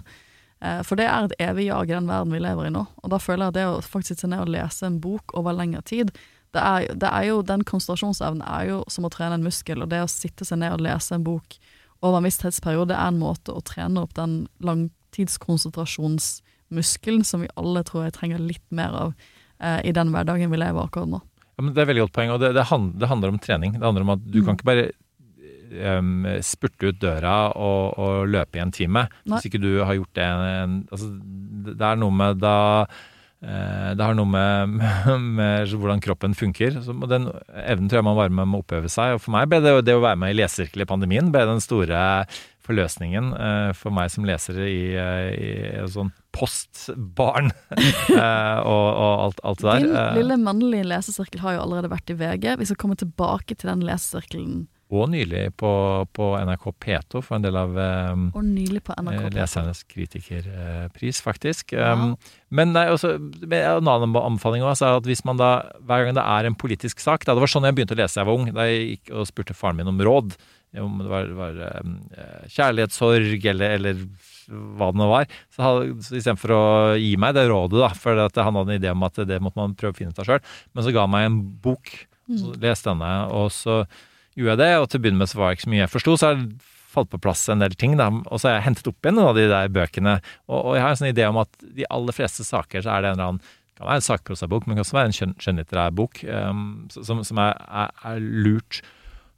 Eh, for det er et evig jag i den verden vi lever i nå. Og da føler jeg at det å faktisk sitte ned og lese en bok over lengre tid, det er, det er jo, den konsentrasjonsevnen er jo som å trene en muskel, og det å sitte seg ned og lese en bok over en viss tidsperiode er en måte å trene opp den langtidskonsentrasjonsmuskelen som vi alle tror jeg trenger litt mer av eh, i den hverdagen vi lever akkurat nå. Ja, men det er veldig godt poeng, og det, det, hand, det handler om trening. Det handler om at du Mm. kan ikke bare em, spurte ut døra og, og løpe i en time. Nei. Hvis ikke du har gjort det en, altså, Det er noe med da eh, Det har noe med, med hvordan kroppen funker. Så den evnen tror jeg man bare må oppøve seg. Og for meg ble det, det å være med i lesesirkel i pandemien ble den store forløsningen eh, for meg som leser i, eh, i sånn postbarn og, og alt, alt det der. Din lille mannlige lesesirkel har jo allerede vært i VG. Vi skal komme tilbake til den lesesirkelen. Og nylig på, på NRK P2 for en del av Og nylig på NRK P2. lesernes kritikerpris, faktisk. Um, men nei, også, en annen anbefaling også er at hvis man da, hver gang det er en politisk sak da, Det var sånn jeg begynte å lese da jeg var ung. Da jeg gikk og spurte faren min om råd. Om det var, var um, kjærlighetssorg eller, eller hva det nå var. Så, hadde- så istedenfor å gi meg det rådet, da, for at han hadde en idé om at det måtte man prøve å finne ut av sjøl, men så ga han meg en bok. Så Mm. leste denne, og så gjorde jeg det, og til å begynne med så var det ikke så mye jeg forsto, så har det falt på plass en del ting, da, og så har jeg hentet opp igjen noen av de der bøkene, og, og jeg har en sånn idé om at de aller fleste saker så er det en eller annen det kan være en sakprosabok, men det kan også være en skjønn, skjønnlitterær bok um, som, som er, er, er lurt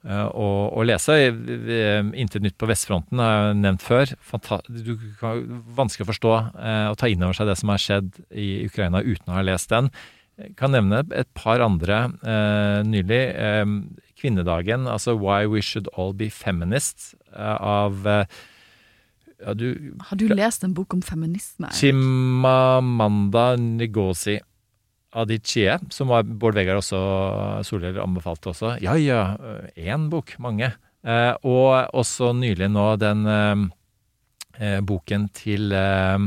uh, å, å lese. Intet nytt på vestfronten har jeg nevnt før. Fanta du kan, vanskelig å forstå uh, og ta inn over seg det som har skjedd i Ukraina uten å ha lest den. Jeg kan nevne et par andre uh, nylig. Um, Kvinnedagen, altså Why We Should All Be Feminists, uh, av uh, ja, du, Har du lest en bok om feminisme? Chimamanda Ngozi Adichie, som var Bård Vegar også Solhjell anbefalte også. Ja ja, én bok, mange. Eh, og også nylig nå den eh, eh, boken til eh,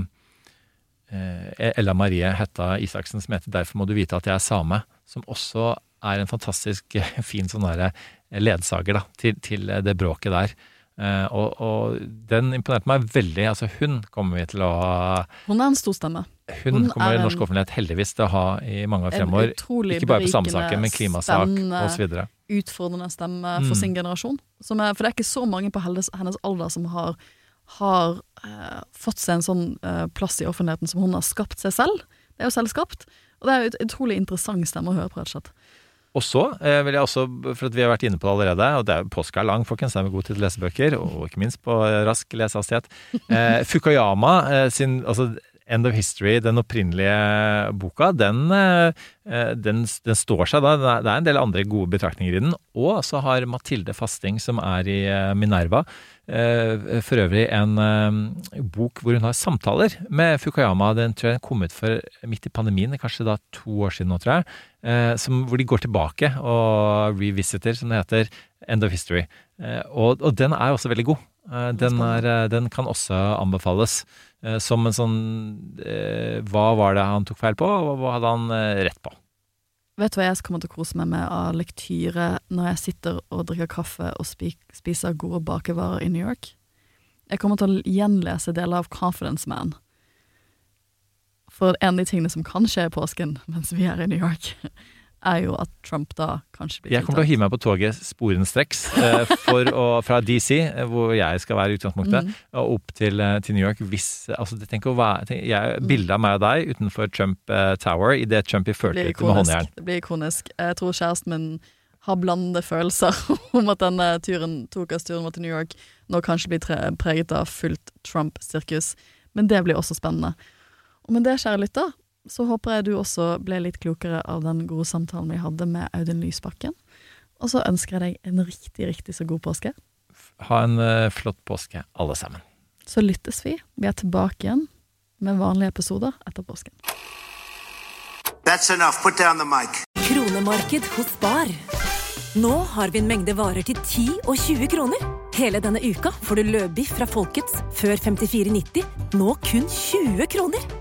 eh, Ella Marie Hetta Isaksen som heter 'Derfor må du vite at jeg er same', som også er en fantastisk eh, fin sånn derre ledsager da, til, til det bråket der. Eh, og, og den imponerte meg veldig. Altså, hun kommer vi til å ha Hun er en stor stemme. Hun, Hun kommer i norsk offentlighet heldigvis til å ha i mange år En fremover. Ikke bare på samesaken, men klimasak osv. Utfordrende stemme for Mm. sin generasjon. Som er, for det er ikke så mange på hennes, hennes alder som har, har eh, fått seg en sånn eh, plass i offentligheten som hun har skapt seg selv. Det er jo selvskapt. Og det er et utrolig interessant stemme å høre på, rett og slett. Og så eh, vil jeg også, for at vi har vært inne på det allerede, og det er påska er lang, folkens, det er med god tid til lesebøker, og ikke minst på eh, rask lesehastighet. Eh, Fukuyama eh, sin altså End of History, den opprinnelige boka, den, eh, eh, den, den står seg da. Det er en del andre gode betraktninger i den. Og så har Mathilde Fasting, som er i Minerva, for øvrig en eh, bok hvor hun har samtaler med Fukuyama. Den tror jeg kom ut for midt i pandemien, kanskje da to år siden nå, tror jeg. Eh, som, hvor de går tilbake og revisiter, som det heter. End of History. Eh, og, og den er også veldig god. Eh, Den, er, eh, den kan også anbefales. Eh, Som en sånn eh, Hva var det han tok feil på, og hva hadde han eh, rett på? Vet du hva jeg kommer til å kose meg med av lektyre når jeg sitter og drikker kaffe og spiser gode bakevarer i New York? Jeg kommer til å gjenlese deler av Confidence Man. For en av de tingene som kan skje i påsken mens vi er i New York, er jo at Trump da kanskje blir Jeg kommer til å hive meg på toget sporenstreks eh, fra DC, eh, hvor jeg skal være i utgangspunktet, Mm. og opp til, eh, til New York hvis altså, det tenker å være, tenk, jeg, Bilde av meg og deg utenfor Trump eh, Tower idet Trump blir ført ut med håndjern. Det blir ikonisk. Jeg tror kjæresten min har blandede følelser om at denne turen tok turen vår til New York nå kanskje blir preget av fullt Trump-sirkus. Men det blir også spennende. Og med det, kjære lytter, så håper jeg du også ble litt klokere av den gode samtalen vi hadde med Audun Lysbakken. Og så ønsker jeg deg en riktig, riktig så god påske. Ha en eh, flott påske, alle sammen. Så lyttes vi. Vi er tilbake igjen med vanlige episoder etter påsken. That's enough. Put down the mic. Kronemarked hos Bar. Nå har vi en mengde varer til 10 og 20 kroner. Hele denne uka får du løbiff fra Folkets før 54,90, nå kun 20 kroner.